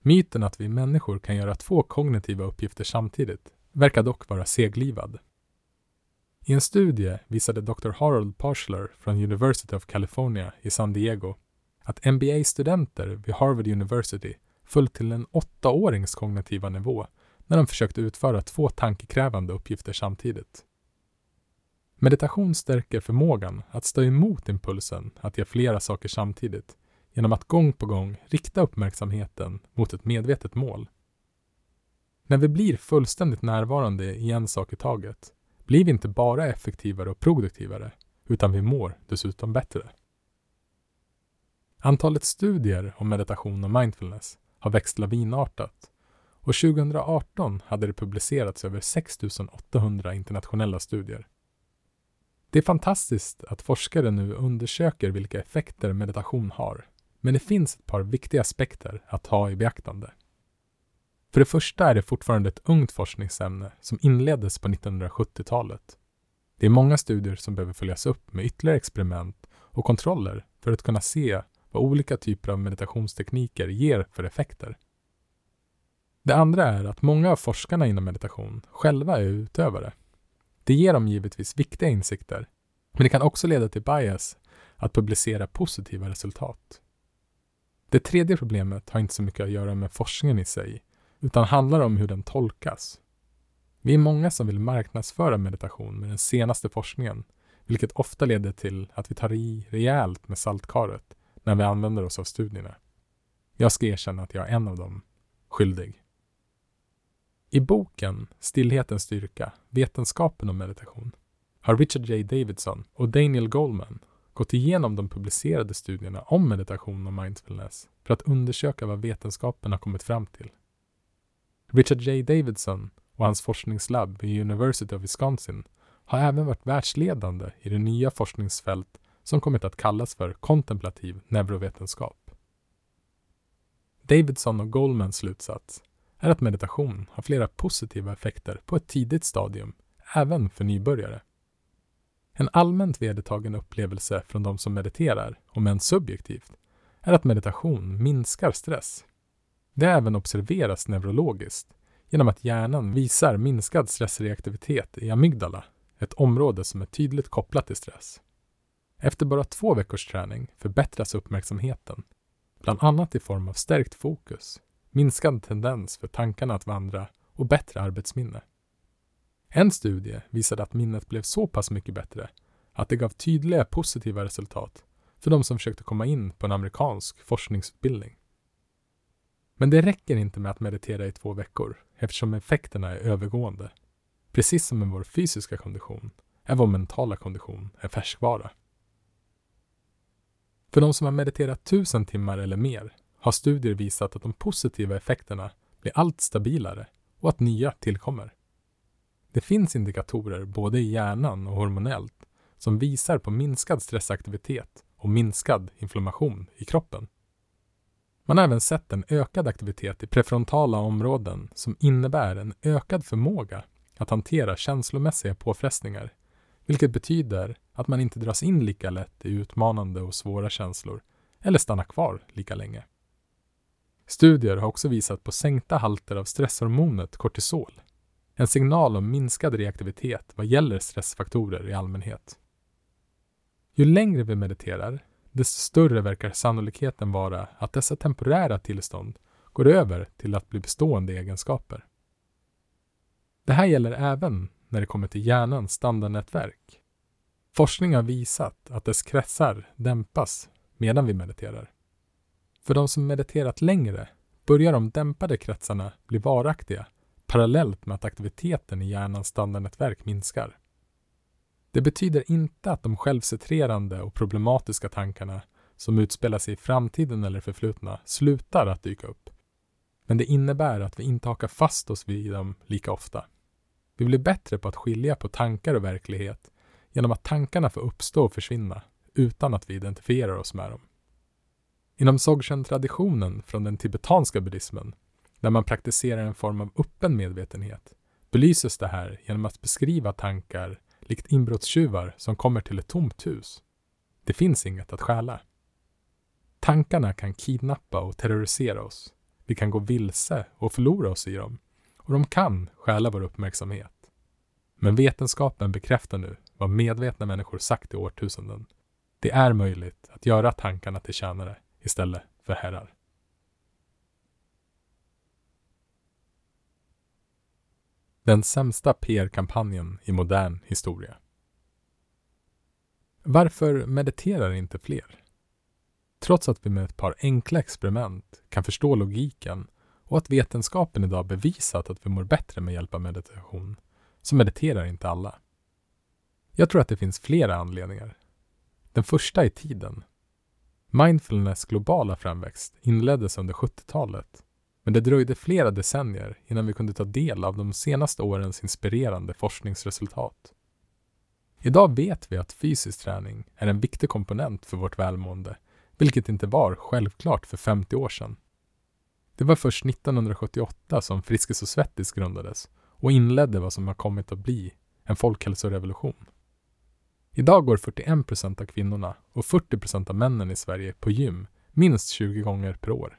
Speaker 1: Myten att vi människor kan göra två kognitiva uppgifter samtidigt verkar dock vara seglivad. I en studie visade Dr. Harold Parshler från University of California i San Diego att MBA-studenter vid Harvard University föll till en åttaårings kognitiva nivå när de försökte utföra två tankekrävande uppgifter samtidigt. Meditation stärker förmågan att stå emot impulsen att göra flera saker samtidigt genom att gång på gång rikta uppmärksamheten mot ett medvetet mål. När vi blir fullständigt närvarande i en sak i taget blir vi inte bara effektivare och produktivare, utan vi mår dessutom bättre. Antalet studier om meditation och mindfulness har växt lavinartat och 2018 hade det publicerats över 6 800 internationella studier. Det är fantastiskt att forskare nu undersöker vilka effekter meditation har, men det finns ett par viktiga aspekter att ha i beaktande. För det första är det fortfarande ett ungt forskningsämne som inleddes på 1970-talet. Det är många studier som behöver följas upp med ytterligare experiment och kontroller för att kunna se vad olika typer av meditationstekniker ger för effekter. Det andra är att många av forskarna inom meditation själva är utövare. Det ger dem givetvis viktiga insikter, men det kan också leda till bias att publicera positiva resultat. Det tredje problemet har inte så mycket att göra med forskningen i sig, utan handlar om hur den tolkas. Vi är många som vill marknadsföra meditation med den senaste forskningen, vilket ofta leder till att vi tar i rejält med saltkaret när vi använder oss av studierna. Jag ska erkänna att jag är en av dem skyldig. I boken Stillhetens styrka, vetenskapen om meditation har Richard J. Davidson och Daniel Goldman gått igenom de publicerade studierna om meditation och mindfulness för att undersöka vad vetenskapen har kommit fram till. Richard J. Davidson och hans forskningslabb vid University of Wisconsin har även varit världsledande i det nya forskningsfält som kommit att kallas för kontemplativ neurovetenskap. Davidson och Goldmans slutsats är att meditation har flera positiva effekter på ett tidigt stadium, även för nybörjare. En allmänt vedertagen upplevelse från de som mediterar, om än subjektivt, är att meditation minskar stress. Det även observeras neurologiskt genom att hjärnan visar minskad stressreaktivitet i amygdala, ett område som är tydligt kopplat till stress. Efter bara två veckors träning förbättras uppmärksamheten, bland annat i form av stärkt fokus, minskad tendens för tankarna att vandra och bättre arbetsminne. En studie visade att minnet blev så pass mycket bättre att det gav tydliga positiva resultat för de som försökte komma in på en amerikansk forskningsutbildning. Men det räcker inte med att meditera i två veckor eftersom effekterna är övergående. Precis som med vår fysiska kondition är vår mentala kondition en färskvara. För de som har mediterat tusen timmar eller mer har studier visat att de positiva effekterna blir allt stabilare och att nya tillkommer. Det finns indikatorer både i hjärnan och hormonellt som visar på minskad stressaktivitet och minskad inflammation i kroppen. Man har även sett en ökad aktivitet i prefrontala områden som innebär en ökad förmåga att hantera känslomässiga påfrestningar, vilket betyder att man inte dras in lika lätt i utmanande och svåra känslor eller stannar kvar lika länge. Studier har också visat på sänkta halter av stresshormonet kortisol, en signal om minskad reaktivitet vad gäller stressfaktorer i allmänhet. Ju längre vi mediterar, desto större verkar sannolikheten vara att dessa temporära tillstånd går över till att bli bestående egenskaper. Det här gäller även när det kommer till hjärnans standardnätverk. Forskning har visat att dess kretsar dämpas medan vi mediterar. För de som mediterat längre börjar de dämpade kretsarna bli varaktiga parallellt med att aktiviteten i hjärnans standardnätverk minskar. Det betyder inte att de självcentrerande och problematiska tankarna som utspelar sig i framtiden eller förflutna slutar att dyka upp. Men det innebär att vi inte hakar fast oss vid dem lika ofta. Vi blir bättre på att skilja på tankar och verklighet genom att tankarna får uppstå och försvinna utan att vi identifierar oss med dem. Inom Dzogchen-traditionen från den tibetanska buddhismen, där man praktiserar en form av öppen medvetenhet, belyses det här genom att beskriva tankar likt inbrottstjuvar som kommer till ett tomt hus. Det finns inget att stjäla. Tankarna kan kidnappa och terrorisera oss. Vi kan gå vilse och förlora oss i dem. Och de kan stjäla vår uppmärksamhet. Men vetenskapen bekräftar nu vad medvetna människor sagt i årtusenden. Det är möjligt att göra tankarna till tjänare istället för herrar. Den sämsta PR-kampanjen i modern historia. Varför mediterar inte fler? Trots att vi med ett par enkla experiment kan förstå logiken och att vetenskapen idag bevisat att vi mår bättre med hjälp av meditation, så mediterar inte alla. Jag tror att det finns flera anledningar. Den första är tiden. Mindfulness globala framväxt inleddes under 70-talet men det dröjde flera decennier innan vi kunde ta del av de senaste årens inspirerande forskningsresultat. Idag vet vi att fysisk träning är en viktig komponent för vårt välmående, vilket inte var självklart för 50 år sedan. Det var först 1978 som Friskis och Svettis grundades och inledde vad som har kommit att bli en folkhälsorevolution. Idag går 41 procent av kvinnorna och 40 procent av männen i Sverige på gym minst 20 gånger per år.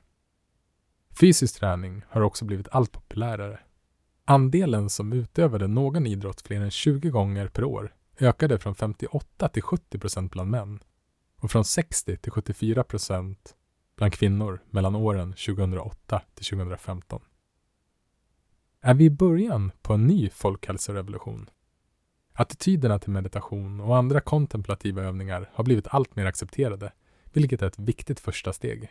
Speaker 1: Fysisk träning har också blivit allt populärare. Andelen som utövade någon idrott fler än 20 gånger per år ökade från 58 till 70 procent bland män och från 60 till 74 procent bland kvinnor mellan åren 2008 till 2015. Är vi i början på en ny folkhälsorevolution? Attityderna till meditation och andra kontemplativa övningar har blivit allt mer accepterade, vilket är ett viktigt första steg.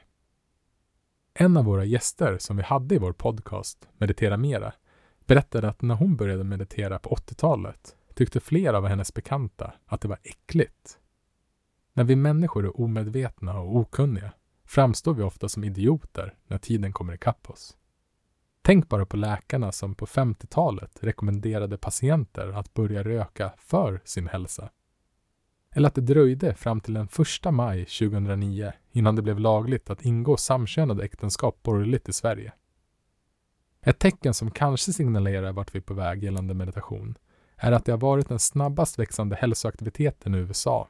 Speaker 1: En av våra gäster som vi hade i vår podcast, Meditera Mera, berättade att när hon började meditera på 80-talet tyckte flera av hennes bekanta att det var äckligt. När vi människor är omedvetna och okunniga framstår vi ofta som idioter när tiden kommer ikapp oss. Tänk bara på läkarna som på 50-talet rekommenderade patienter att börja röka för sin hälsa. Eller att det dröjde fram till den 1 maj 2009 innan det blev lagligt att ingå samkönade äktenskap borgerligt i Sverige. Ett tecken som kanske signalerar vart vi är på väg gällande meditation är att det har varit den snabbast växande hälsoaktiviteten i USA,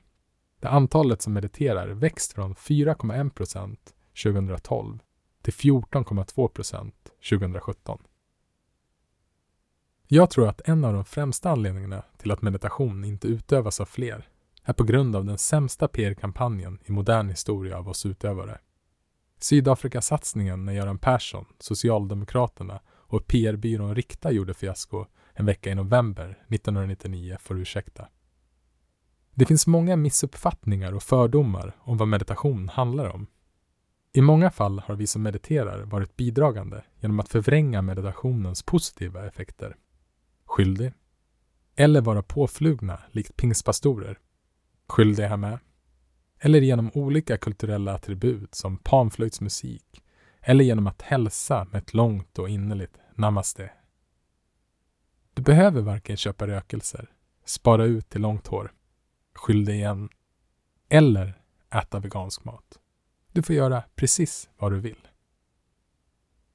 Speaker 1: där antalet som mediterar växt från 4,1 procent 2012 till 14,2 procent 2017. Jag tror att en av de främsta anledningarna till att meditation inte utövas av fler är på grund av den sämsta PR-kampanjen i modern historia av oss utövare. Sydafrikasatsningen när Göran Persson, Socialdemokraterna och PR-byrån Rikta gjorde fiasko en vecka i november 1999 får ursäkta. Det finns många missuppfattningar och fördomar om vad meditation handlar om. I många fall har vi som mediterar varit bidragande genom att förvränga meditationens positiva effekter. Skyldig. Eller vara påflugna likt pingstpastorer skyldiga med. Eller genom olika kulturella attribut som panflöjtsmusik. Eller genom att hälsa med ett långt och innerligt namaste. Du behöver varken köpa rökelser, spara ut till långt hår, skyldig igen, eller äta vegansk mat. Du får göra precis vad du vill.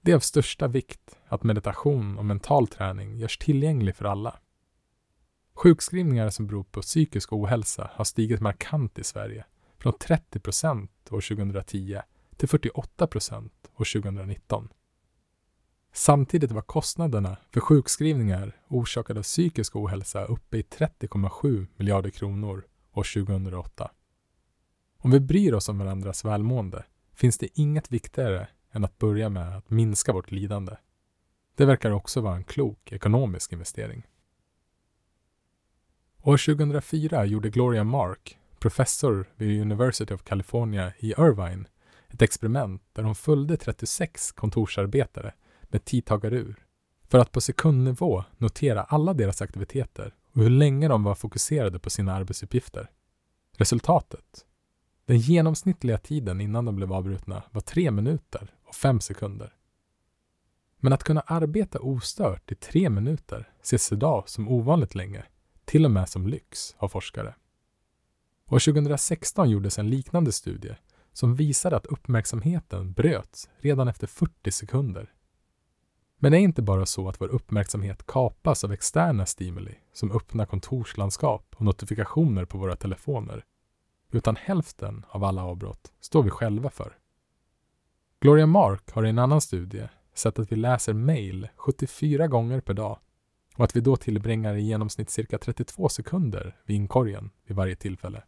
Speaker 1: Det är av största vikt att meditation och mental träning görs tillgänglig för alla. Sjukskrivningar som beror på psykisk ohälsa har stigit markant i Sverige, från 30 procent år 2010 till 48 procent år 2019. Samtidigt var kostnaderna för sjukskrivningar orsakade av psykisk ohälsa uppe i 30,7 miljarder kronor år 2008. Om vi bryr oss om varandras välmående finns det inget viktigare än att börja med att minska vårt lidande. Det verkar också vara en klok ekonomisk investering. År 2004 gjorde Gloria Mark, professor vid University of California i Irvine, ett experiment där hon följde 36 kontorsarbetare med tidtagarur för att på sekundnivå notera alla deras aktiviteter och hur länge de var fokuserade på sina arbetsuppgifter. Resultatet? Den genomsnittliga tiden innan de blev avbrutna var tre minuter och fem sekunder. Men att kunna arbeta ostört i tre minuter ses idag som ovanligt länge, till och med som lyx av forskare. År 2016 gjordes en liknande studie som visade att uppmärksamheten bröts redan efter 40 sekunder men det är inte bara så att vår uppmärksamhet kapas av externa stimuli som öppna kontorslandskap och notifikationer på våra telefoner, utan hälften av alla avbrott står vi själva för. Gloria Mark har i en annan studie sett att vi läser mejl 74 gånger per dag och att vi då tillbringar i genomsnitt cirka 32 sekunder vid inkorgen vid varje tillfälle.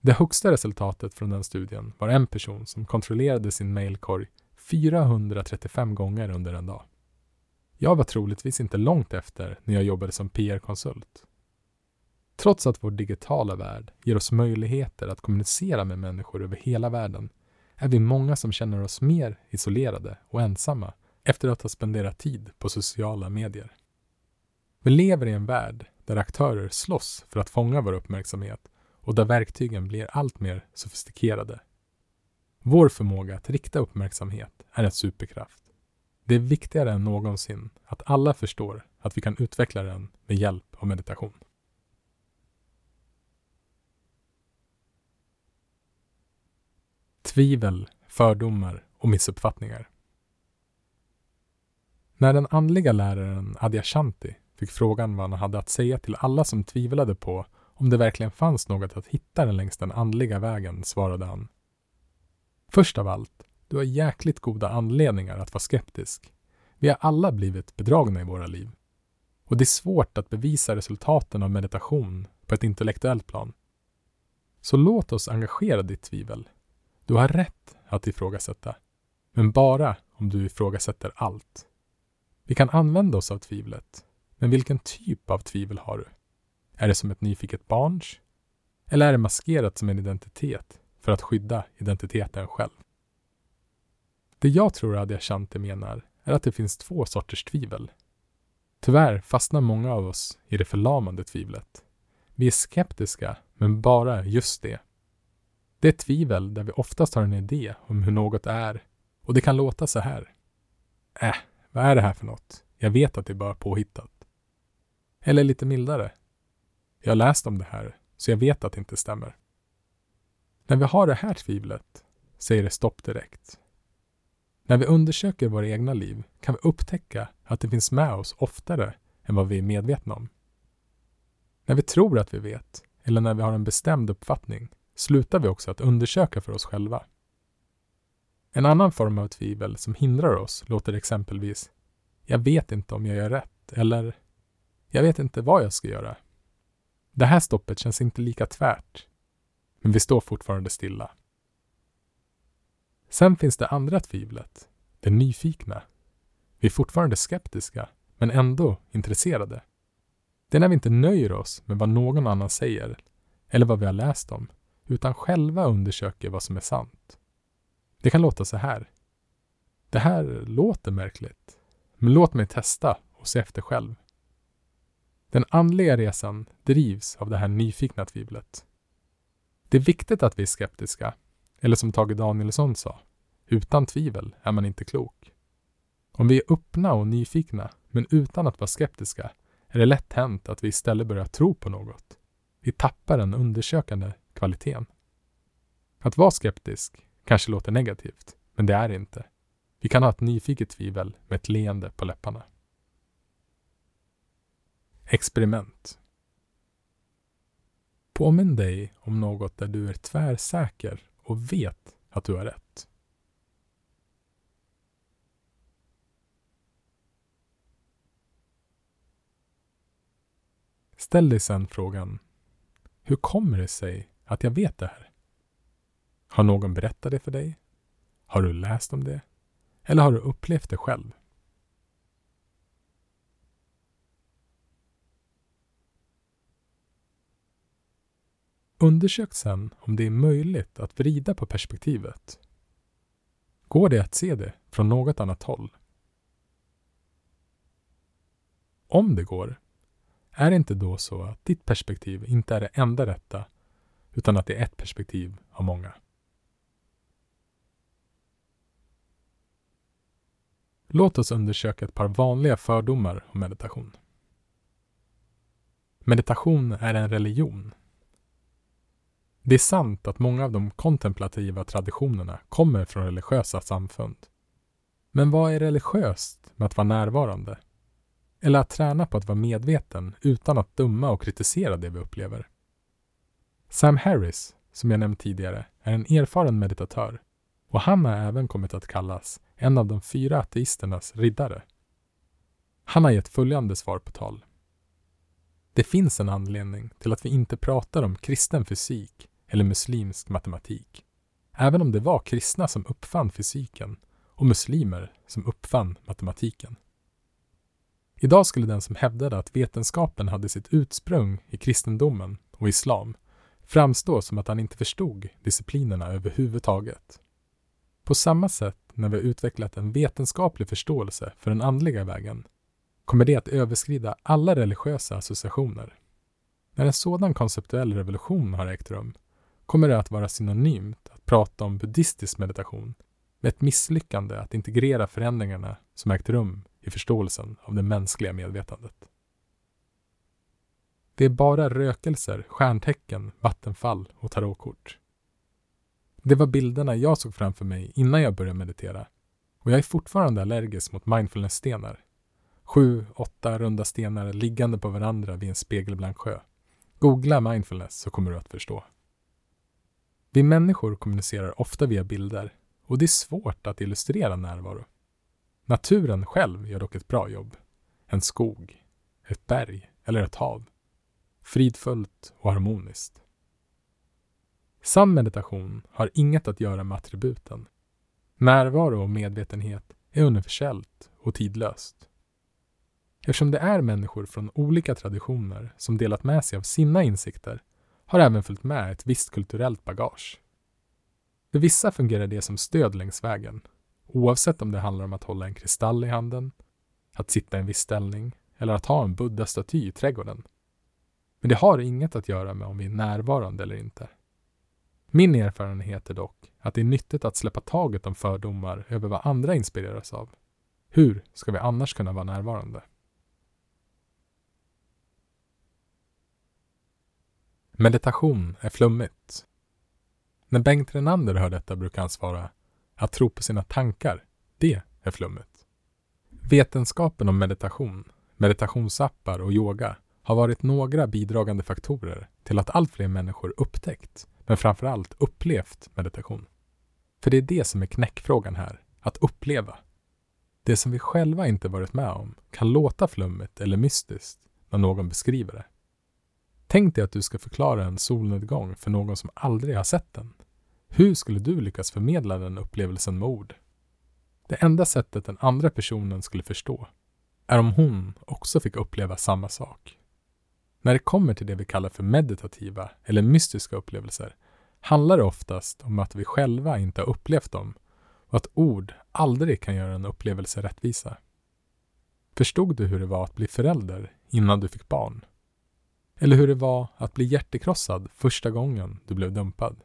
Speaker 1: Det högsta resultatet från den studien var en person som kontrollerade sin mailkorg 435 gånger under en dag. Jag var troligtvis inte långt efter när jag jobbade som PR-konsult. Trots att vår digitala värld ger oss möjligheter att kommunicera med människor över hela världen är vi många som känner oss mer isolerade och ensamma efter att ha spenderat tid på sociala medier. Vi lever i en värld där aktörer slåss för att fånga vår uppmärksamhet och där verktygen blir allt mer sofistikerade. Vår förmåga att rikta uppmärksamhet är en superkraft. Det är viktigare än någonsin att alla förstår att vi kan utveckla den med hjälp av meditation. Tvivel, fördomar och missuppfattningar. När den andliga läraren Adyashanti fick frågan vad han hade att säga till alla som tvivlade på om det verkligen fanns något att hitta den längs den andliga vägen svarade han Först av allt, du har jäkligt goda anledningar att vara skeptisk. Vi har alla blivit bedragna i våra liv. Och det är svårt att bevisa resultaten av meditation på ett intellektuellt plan. Så låt oss engagera ditt tvivel. Du har rätt att ifrågasätta, men bara om du ifrågasätter allt. Vi kan använda oss av tvivlet, men vilken typ av tvivel har du? Är det som ett nyfiket barns? Eller är det maskerat som en identitet för att skydda identiteten själv. Det jag tror Adyashanti menar är att det finns två sorters tvivel. Tyvärr fastnar många av oss i det förlamande tvivlet. Vi är skeptiska, men bara just det. Det är tvivel där vi oftast har en idé om hur något är och det kan låta så här. Äh, vad är det här för något? Jag vet att det är bara påhittat. Eller lite mildare. Jag har läst om det här, så jag vet att det inte stämmer. När vi har det här tvivlet säger det stopp direkt. När vi undersöker våra egna liv kan vi upptäcka att det finns med oss oftare än vad vi är medvetna om. När vi tror att vi vet, eller när vi har en bestämd uppfattning, slutar vi också att undersöka för oss själva. En annan form av tvivel som hindrar oss låter exempelvis ”Jag vet inte om jag gör rätt” eller jag vet inte vad jag ska göra. Det här stoppet känns inte lika tvärt. Men vi står fortfarande stilla. Sen finns det andra tvivlet, det nyfikna. Vi är fortfarande skeptiska, men ändå intresserade. Det är när vi inte nöjer oss med vad någon annan säger eller vad vi har läst om, utan själva undersöker vad som är sant. Det kan låta så här. Det här låter märkligt, men låt mig testa och se efter själv. Den andliga resan drivs av det här nyfikna tvivlet. Det är viktigt att vi är skeptiska, eller som Tage Danielsson sa, utan tvivel är man inte klok. Om vi är öppna och nyfikna, men utan att vara skeptiska, är det lätt hänt att vi istället börjar tro på något. Vi tappar den undersökande kvaliteten. Att vara skeptisk kanske låter negativt, men det är det inte. Vi kan ha ett nyfiket tvivel med ett leende på läpparna. Experiment. Påminn dig om något där du är tvärsäker och vet att du har rätt. Ställ dig sedan frågan Hur kommer det sig att jag vet det här? Har någon berättat det för dig? Har du läst om det? Eller har du upplevt det själv? Undersök sedan om det är möjligt att vrida på perspektivet. Går det att se det från något annat håll? Om det går, är det inte då så att ditt perspektiv inte är det enda rätta, utan att det är ett perspektiv av många? Låt oss undersöka ett par vanliga fördomar om meditation. Meditation är en religion det är sant att många av de kontemplativa traditionerna kommer från religiösa samfund. Men vad är religiöst med att vara närvarande? Eller att träna på att vara medveten utan att döma och kritisera det vi upplever? Sam Harris, som jag nämnt tidigare, är en erfaren meditatör och han har även kommit att kallas en av de fyra ateisternas riddare. Han har gett följande svar på tal. Det finns en anledning till att vi inte pratar om kristen fysik eller muslimsk matematik. Även om det var kristna som uppfann fysiken och muslimer som uppfann matematiken. Idag skulle den som hävdade att vetenskapen hade sitt ursprung i kristendomen och islam framstå som att han inte förstod disciplinerna överhuvudtaget. På samma sätt när vi har utvecklat en vetenskaplig förståelse för den andliga vägen kommer det att överskrida alla religiösa associationer. När en sådan konceptuell revolution har ägt rum kommer det att vara synonymt att prata om buddhistisk meditation med ett misslyckande att integrera förändringarna som ägt rum i förståelsen av det mänskliga medvetandet. Det är bara rökelser, stjärntecken, vattenfall och tarotkort. Det var bilderna jag såg framför mig innan jag började meditera och jag är fortfarande allergisk mot mindfulness-stenar. Sju, åtta runda stenar liggande på varandra vid en spegelblank sjö. Googla mindfulness så kommer du att förstå. Vi människor kommunicerar ofta via bilder och det är svårt att illustrera närvaro. Naturen själv gör dock ett bra jobb. En skog, ett berg eller ett hav. Fridfullt och harmoniskt. Sann meditation har inget att göra med attributen. Närvaro och medvetenhet är universellt och tidlöst. Eftersom det är människor från olika traditioner som delat med sig av sina insikter har även följt med ett visst kulturellt bagage. För vissa fungerar det som stöd längs vägen, oavsett om det handlar om att hålla en kristall i handen, att sitta i en viss ställning eller att ha en buddha-staty i trädgården. Men det har inget att göra med om vi är närvarande eller inte. Min erfarenhet är dock att det är nyttigt att släppa taget om fördomar över vad andra inspireras av. Hur ska vi annars kunna vara närvarande? Meditation är flummigt. När Bengt Renander hör detta brukar han svara att tro på sina tankar, det är flummigt. Vetenskapen om meditation, meditationsappar och yoga har varit några bidragande faktorer till att allt fler människor upptäckt, men framförallt upplevt meditation. För det är det som är knäckfrågan här, att uppleva. Det som vi själva inte varit med om kan låta flummigt eller mystiskt när någon beskriver det. Tänk dig att du ska förklara en solnedgång för någon som aldrig har sett den. Hur skulle du lyckas förmedla den upplevelsen med ord? Det enda sättet den andra personen skulle förstå är om hon också fick uppleva samma sak. När det kommer till det vi kallar för meditativa eller mystiska upplevelser handlar det oftast om att vi själva inte har upplevt dem och att ord aldrig kan göra en upplevelse rättvisa. Förstod du hur det var att bli förälder innan du fick barn? Eller hur det var att bli hjärtekrossad första gången du blev dumpad?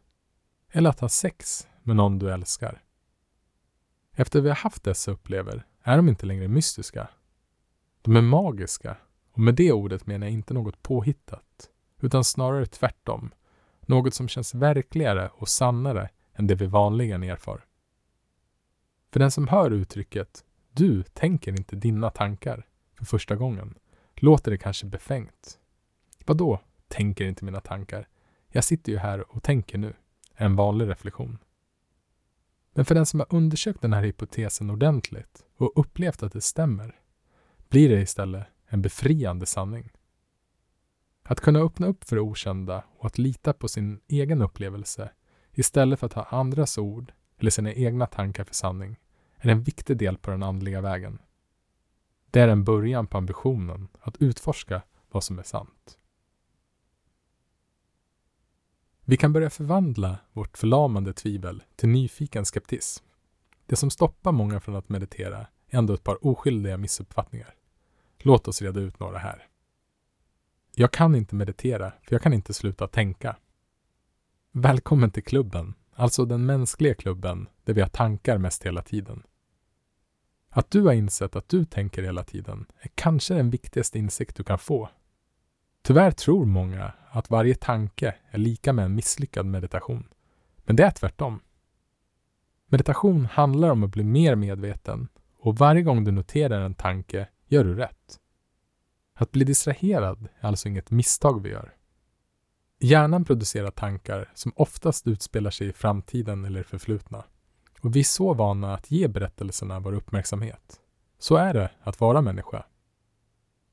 Speaker 1: Eller att ha sex med någon du älskar? Efter vi har haft dessa upplever är de inte längre mystiska. De är magiska och med det ordet menar jag inte något påhittat utan snarare tvärtom. Något som känns verkligare och sannare än det vi vanligen erfar. För den som hör uttrycket ”du tänker inte dina tankar” för första gången låter det kanske befängt. Vadå, tänker inte mina tankar? Jag sitter ju här och tänker nu. En vanlig reflektion. Men för den som har undersökt den här hypotesen ordentligt och upplevt att det stämmer blir det istället en befriande sanning. Att kunna öppna upp för det okända och att lita på sin egen upplevelse istället för att ha andras ord eller sina egna tankar för sanning är en viktig del på den andliga vägen. Det är en början på ambitionen att utforska vad som är sant. Vi kan börja förvandla vårt förlamande tvivel till nyfiken skeptism. Det som stoppar många från att meditera är ändå ett par oskyldiga missuppfattningar. Låt oss reda ut några här. Jag kan inte meditera, för jag kan inte sluta tänka. Välkommen till klubben, alltså den mänskliga klubben där vi har tankar mest hela tiden. Att du har insett att du tänker hela tiden är kanske den viktigaste insikt du kan få. Tyvärr tror många att varje tanke är lika med en misslyckad meditation. Men det är tvärtom. Meditation handlar om att bli mer medveten och varje gång du noterar en tanke gör du rätt. Att bli distraherad är alltså inget misstag vi gör. Hjärnan producerar tankar som oftast utspelar sig i framtiden eller förflutna. Och vi är så vana att ge berättelserna vår uppmärksamhet. Så är det att vara människa.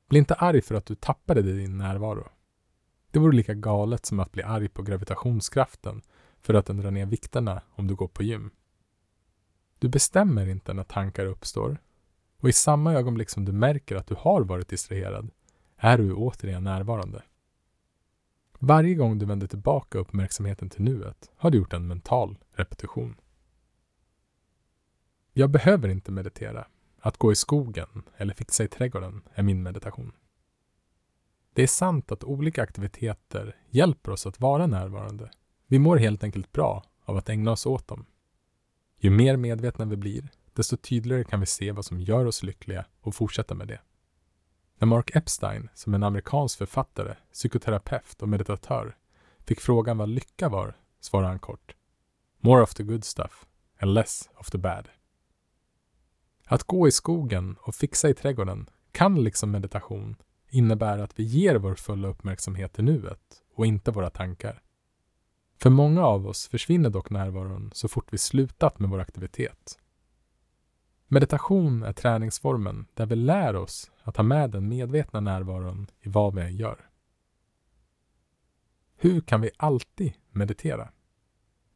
Speaker 1: Bli inte arg för att du tappade din närvaro. Det vore lika galet som att bli arg på gravitationskraften för att den drar ner vikterna om du går på gym. Du bestämmer inte när tankar uppstår och i samma ögonblick som du märker att du har varit distraherad är du återigen närvarande. Varje gång du vänder tillbaka uppmärksamheten till nuet har du gjort en mental repetition. Jag behöver inte meditera. Att gå i skogen eller fixa i trädgården är min meditation. Det är sant att olika aktiviteter hjälper oss att vara närvarande. Vi mår helt enkelt bra av att ägna oss åt dem. Ju mer medvetna vi blir, desto tydligare kan vi se vad som gör oss lyckliga och fortsätta med det. När Mark Epstein, som är en amerikansk författare, psykoterapeut och meditatör, fick frågan vad lycka var, svarade han kort. More of the good stuff and less of the bad. Att gå i skogen och fixa i trädgården kan liksom meditation innebär att vi ger vår fulla uppmärksamhet till nuet och inte våra tankar. För många av oss försvinner dock närvaron så fort vi slutat med vår aktivitet. Meditation är träningsformen där vi lär oss att ha med den medvetna närvaron i vad vi än gör. Hur kan vi alltid meditera?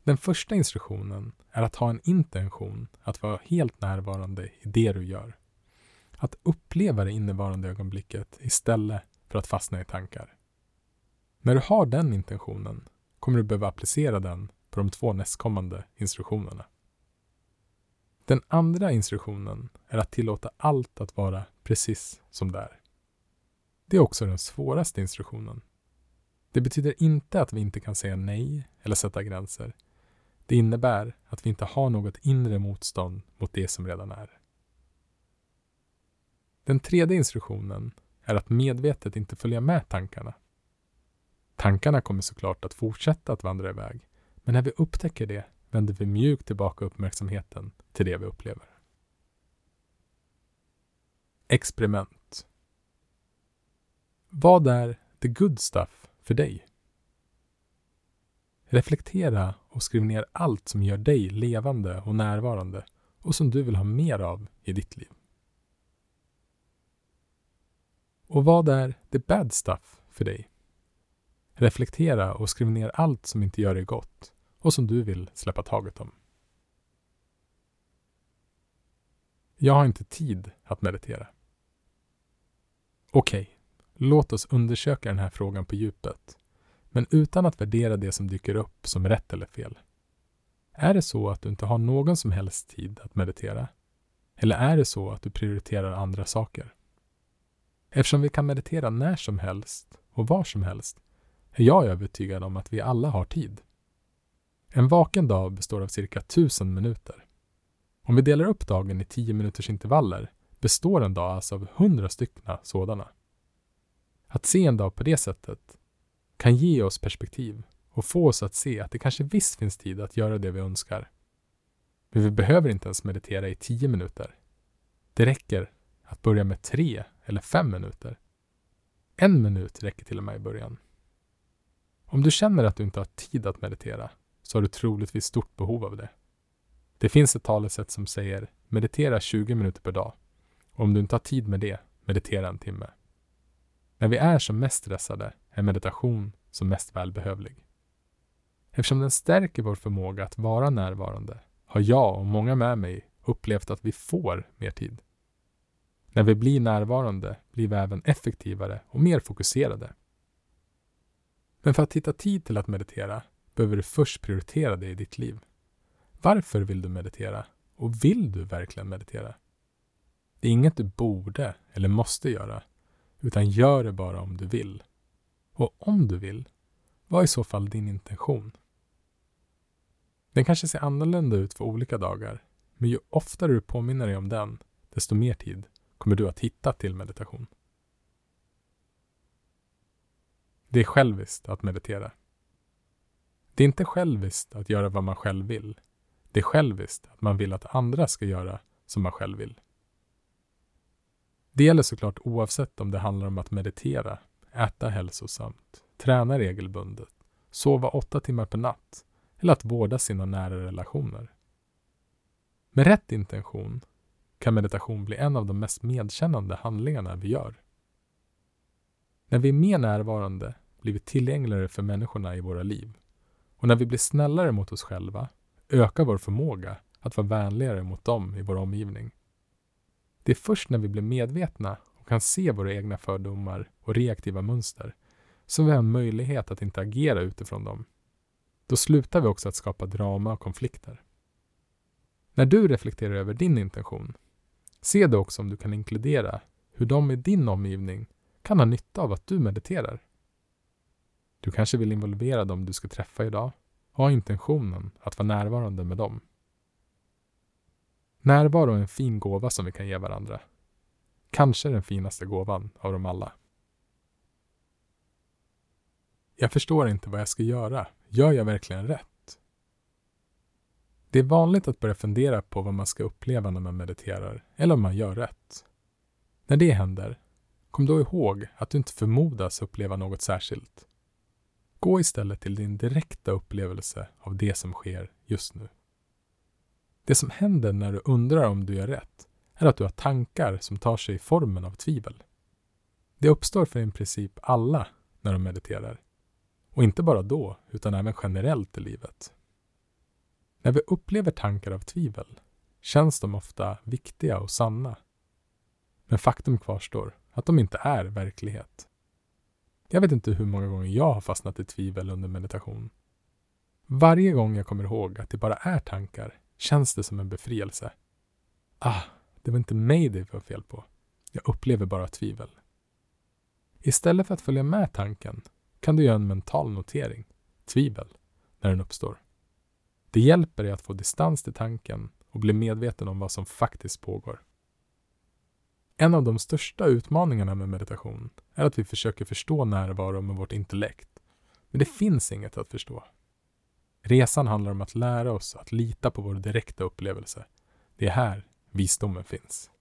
Speaker 1: Den första instruktionen är att ha en intention att vara helt närvarande i det du gör. Att uppleva det innevarande ögonblicket istället för att fastna i tankar. När du har den intentionen kommer du behöva applicera den på de två nästkommande instruktionerna. Den andra instruktionen är att tillåta allt att vara precis som det är. Det är också den svåraste instruktionen. Det betyder inte att vi inte kan säga nej eller sätta gränser. Det innebär att vi inte har något inre motstånd mot det som redan är. Den tredje instruktionen är att medvetet inte följa med tankarna. Tankarna kommer såklart att fortsätta att vandra iväg, men när vi upptäcker det vänder vi mjukt tillbaka uppmärksamheten till det vi upplever. Experiment. Vad är the good stuff för dig? Reflektera och skriv ner allt som gör dig levande och närvarande och som du vill ha mer av i ditt liv. Och vad är the bad stuff för dig? Reflektera och skriv ner allt som inte gör dig gott och som du vill släppa taget om. Jag har inte tid att meditera. Okej, okay, låt oss undersöka den här frågan på djupet, men utan att värdera det som dyker upp som rätt eller fel. Är det så att du inte har någon som helst tid att meditera? Eller är det så att du prioriterar andra saker? Eftersom vi kan meditera när som helst och var som helst är jag övertygad om att vi alla har tid. En vaken dag består av cirka tusen minuter. Om vi delar upp dagen i 10 minuters intervaller består en dag alltså av 100 stycken sådana. Att se en dag på det sättet kan ge oss perspektiv och få oss att se att det kanske visst finns tid att göra det vi önskar. Men vi behöver inte ens meditera i 10 minuter. Det räcker att börja med 3 eller fem minuter. En minut räcker till och med i början. Om du känner att du inte har tid att meditera så har du troligtvis stort behov av det. Det finns ett talesätt som säger meditera 20 minuter per dag. Och om du inte har tid med det, meditera en timme. När vi är som mest stressade är meditation som mest välbehövlig. Eftersom den stärker vår förmåga att vara närvarande har jag och många med mig upplevt att vi får mer tid. När vi blir närvarande blir vi även effektivare och mer fokuserade. Men för att hitta tid till att meditera behöver du först prioritera det i ditt liv. Varför vill du meditera? Och vill du verkligen meditera? Det är inget du borde eller måste göra, utan gör det bara om du vill. Och om du vill, vad är i så fall din intention? Den kanske ser annorlunda ut för olika dagar, men ju oftare du påminner dig om den, desto mer tid kommer du att hitta till meditation. Det är själviskt att meditera. Det är inte själviskt att göra vad man själv vill. Det är själviskt att man vill att andra ska göra som man själv vill. Det gäller såklart oavsett om det handlar om att meditera, äta hälsosamt, träna regelbundet, sova åtta timmar per natt eller att vårda sina nära relationer. Med rätt intention kan meditation bli en av de mest medkännande handlingarna vi gör. När vi är mer närvarande blir vi tillgängligare för människorna i våra liv. Och när vi blir snällare mot oss själva ökar vår förmåga att vara vänligare mot dem i vår omgivning. Det är först när vi blir medvetna och kan se våra egna fördomar och reaktiva mönster som vi har en möjlighet att inte agera utifrån dem. Då slutar vi också att skapa drama och konflikter. När du reflekterar över din intention, se då också om du kan inkludera hur de i din omgivning kan ha nytta av att du mediterar. Du kanske vill involvera dem du ska träffa idag och ha intentionen att vara närvarande med dem. Närvaro är en fin gåva som vi kan ge varandra. Kanske den finaste gåvan av dem alla. Jag förstår inte vad jag ska göra. Gör jag verkligen rätt? Det är vanligt att börja fundera på vad man ska uppleva när man mediterar, eller om man gör rätt. När det händer, kom då ihåg att du inte förmodas uppleva något särskilt. Gå istället till din direkta upplevelse av det som sker just nu. Det som händer när du undrar om du gör rätt är att du har tankar som tar sig i formen av tvivel. Det uppstår för i princip alla när de mediterar. Och inte bara då, utan även generellt i livet. När vi upplever tankar av tvivel känns de ofta viktiga och sanna. Men faktum kvarstår att de inte är verklighet. Jag vet inte hur många gånger jag har fastnat i tvivel under meditation. Varje gång jag kommer ihåg att det bara är tankar känns det som en befrielse. Ah, det var inte mig det var fel på. Jag upplever bara tvivel. Istället för att följa med tanken kan du göra en mental notering, tvivel, när den uppstår. Det hjälper dig att få distans till tanken och bli medveten om vad som faktiskt pågår. En av de största utmaningarna med meditation är att vi försöker förstå närvaro med vårt intellekt. Men det finns inget att förstå. Resan handlar om att lära oss att lita på vår direkta upplevelse. Det är här visdomen finns.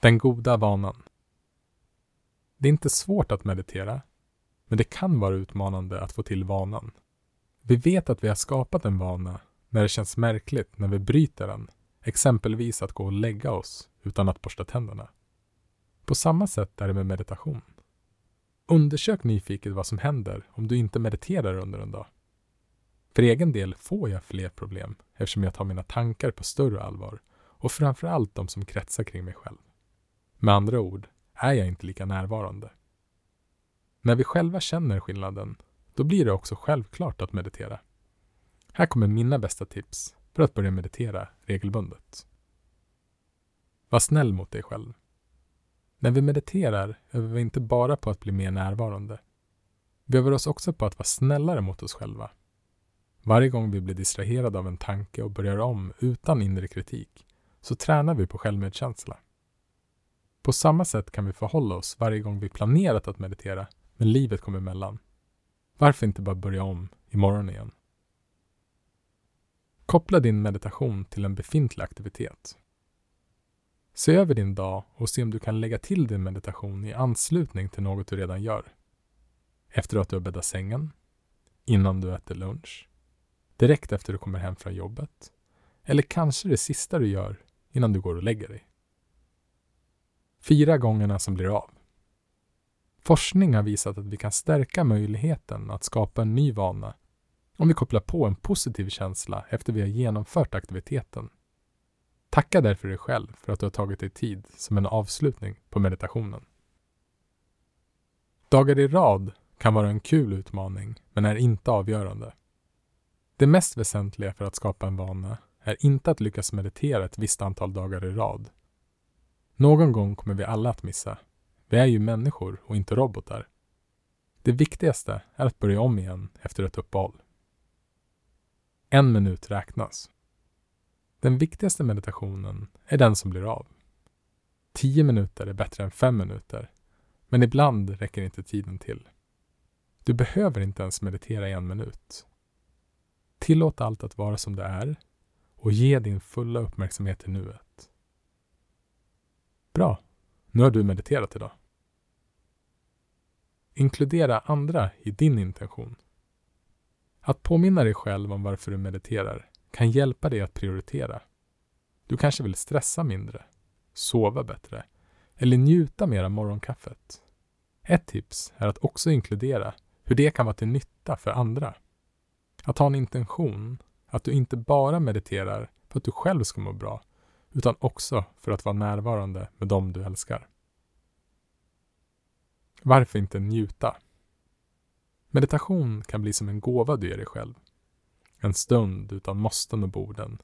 Speaker 1: Den goda vanan. Det är inte svårt att meditera, men det kan vara utmanande att få till vanan. Vi vet att vi har skapat en vana när det känns märkligt när vi bryter den exempelvis att gå och lägga oss utan att borsta tänderna. På samma sätt är det med meditation. Undersök nyfiket vad som händer om du inte mediterar under en dag. För egen del får jag fler problem eftersom jag tar mina tankar på större allvar och framförallt de som kretsar kring mig själv. Med andra ord är jag inte lika närvarande. När vi själva känner skillnaden, då blir det också självklart att meditera. Här kommer mina bästa tips för att börja meditera regelbundet. Var snäll mot dig själv. När vi mediterar övar vi inte bara på att bli mer närvarande. Vi övar oss också på att vara snällare mot oss själva. Varje gång vi blir distraherade av en tanke och börjar om utan inre kritik så tränar vi på självmedkänsla. På samma sätt kan vi förhålla oss varje gång vi planerat att meditera men livet kommer emellan. Varför inte bara börja om imorgon igen? Koppla din meditation till en befintlig aktivitet. Se över din dag och se om du kan lägga till din meditation i anslutning till något du redan gör. Efter att du har bäddat sängen, innan du äter lunch, direkt efter du kommer hem från jobbet eller kanske det sista du gör innan du går och lägger dig. Fira gångerna som blir av. Forskning har visat att vi kan stärka möjligheten att skapa en ny vana om vi kopplar på en positiv känsla efter vi har genomfört aktiviteten. Tacka därför dig själv för att du har tagit dig tid som en avslutning på meditationen. Dagar i rad kan vara en kul utmaning, men är inte avgörande. Det mest väsentliga för att skapa en vana är inte att lyckas meditera ett visst antal dagar i rad. Någon gång kommer vi alla att missa. Vi är ju människor och inte robotar. Det viktigaste är att börja om igen efter ett uppehåll. En minut räknas. Den viktigaste meditationen är den som blir av. Tio minuter är bättre än fem minuter, men ibland räcker inte tiden till. Du behöver inte ens meditera i en minut. Tillåt allt att vara som det är och ge din fulla uppmärksamhet till nuet. Bra, nu har du mediterat idag. Inkludera andra i din intention. Att påminna dig själv om varför du mediterar kan hjälpa dig att prioritera. Du kanske vill stressa mindre, sova bättre eller njuta mer av morgonkaffet. Ett tips är att också inkludera hur det kan vara till nytta för andra. Att ha en intention, att du inte bara mediterar för att du själv ska må bra, utan också för att vara närvarande med dem du älskar. Varför inte njuta? Meditation kan bli som en gåva du ger dig själv. En stund utan måsten och borden,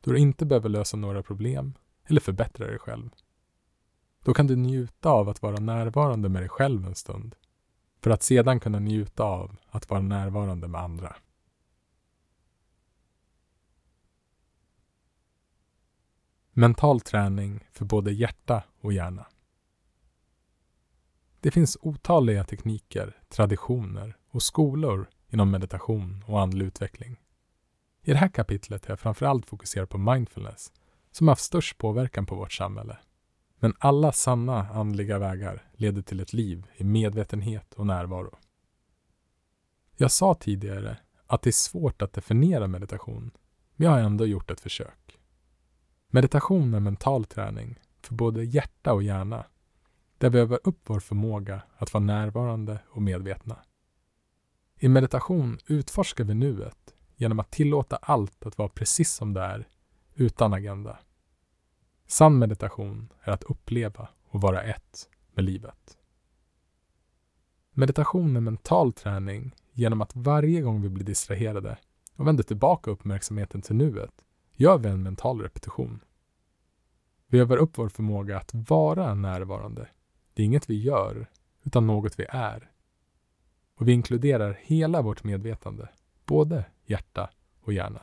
Speaker 1: då du inte behöver lösa några problem eller förbättra dig själv. Då kan du njuta av att vara närvarande med dig själv en stund, för att sedan kunna njuta av att vara närvarande med andra. Mental träning för både hjärta och hjärna. Det finns otaliga tekniker, traditioner och skolor inom meditation och andlig utveckling. I det här kapitlet har jag framförallt fokuserat på mindfulness, som haft störst påverkan på vårt samhälle. Men alla sanna andliga vägar leder till ett liv i medvetenhet och närvaro. Jag sa tidigare att det är svårt att definiera meditation, men jag har ändå gjort ett försök. Meditation är mental träning för både hjärta och hjärna, där vi övar upp vår förmåga att vara närvarande och medvetna. I meditation utforskar vi nuet genom att tillåta allt att vara precis som det är, utan agenda. Sann meditation är att uppleva och vara ett med livet. Meditation är mental träning genom att varje gång vi blir distraherade och vänder tillbaka uppmärksamheten till nuet gör vi en mental repetition. Vi övar upp vår förmåga att vara närvarande. Det är inget vi gör, utan något vi är. Och vi inkluderar hela vårt medvetande, både hjärta och hjärna.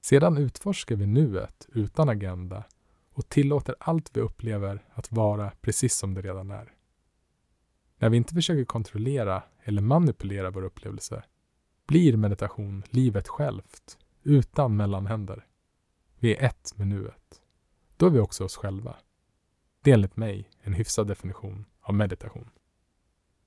Speaker 1: Sedan utforskar vi nuet utan agenda och tillåter allt vi upplever att vara precis som det redan är. När vi inte försöker kontrollera eller manipulera vår upplevelse blir meditation livet självt, utan mellanhänder. Vi är ett med nuet. Då är vi också oss själva. Det är enligt mig en hyfsad definition av meditation.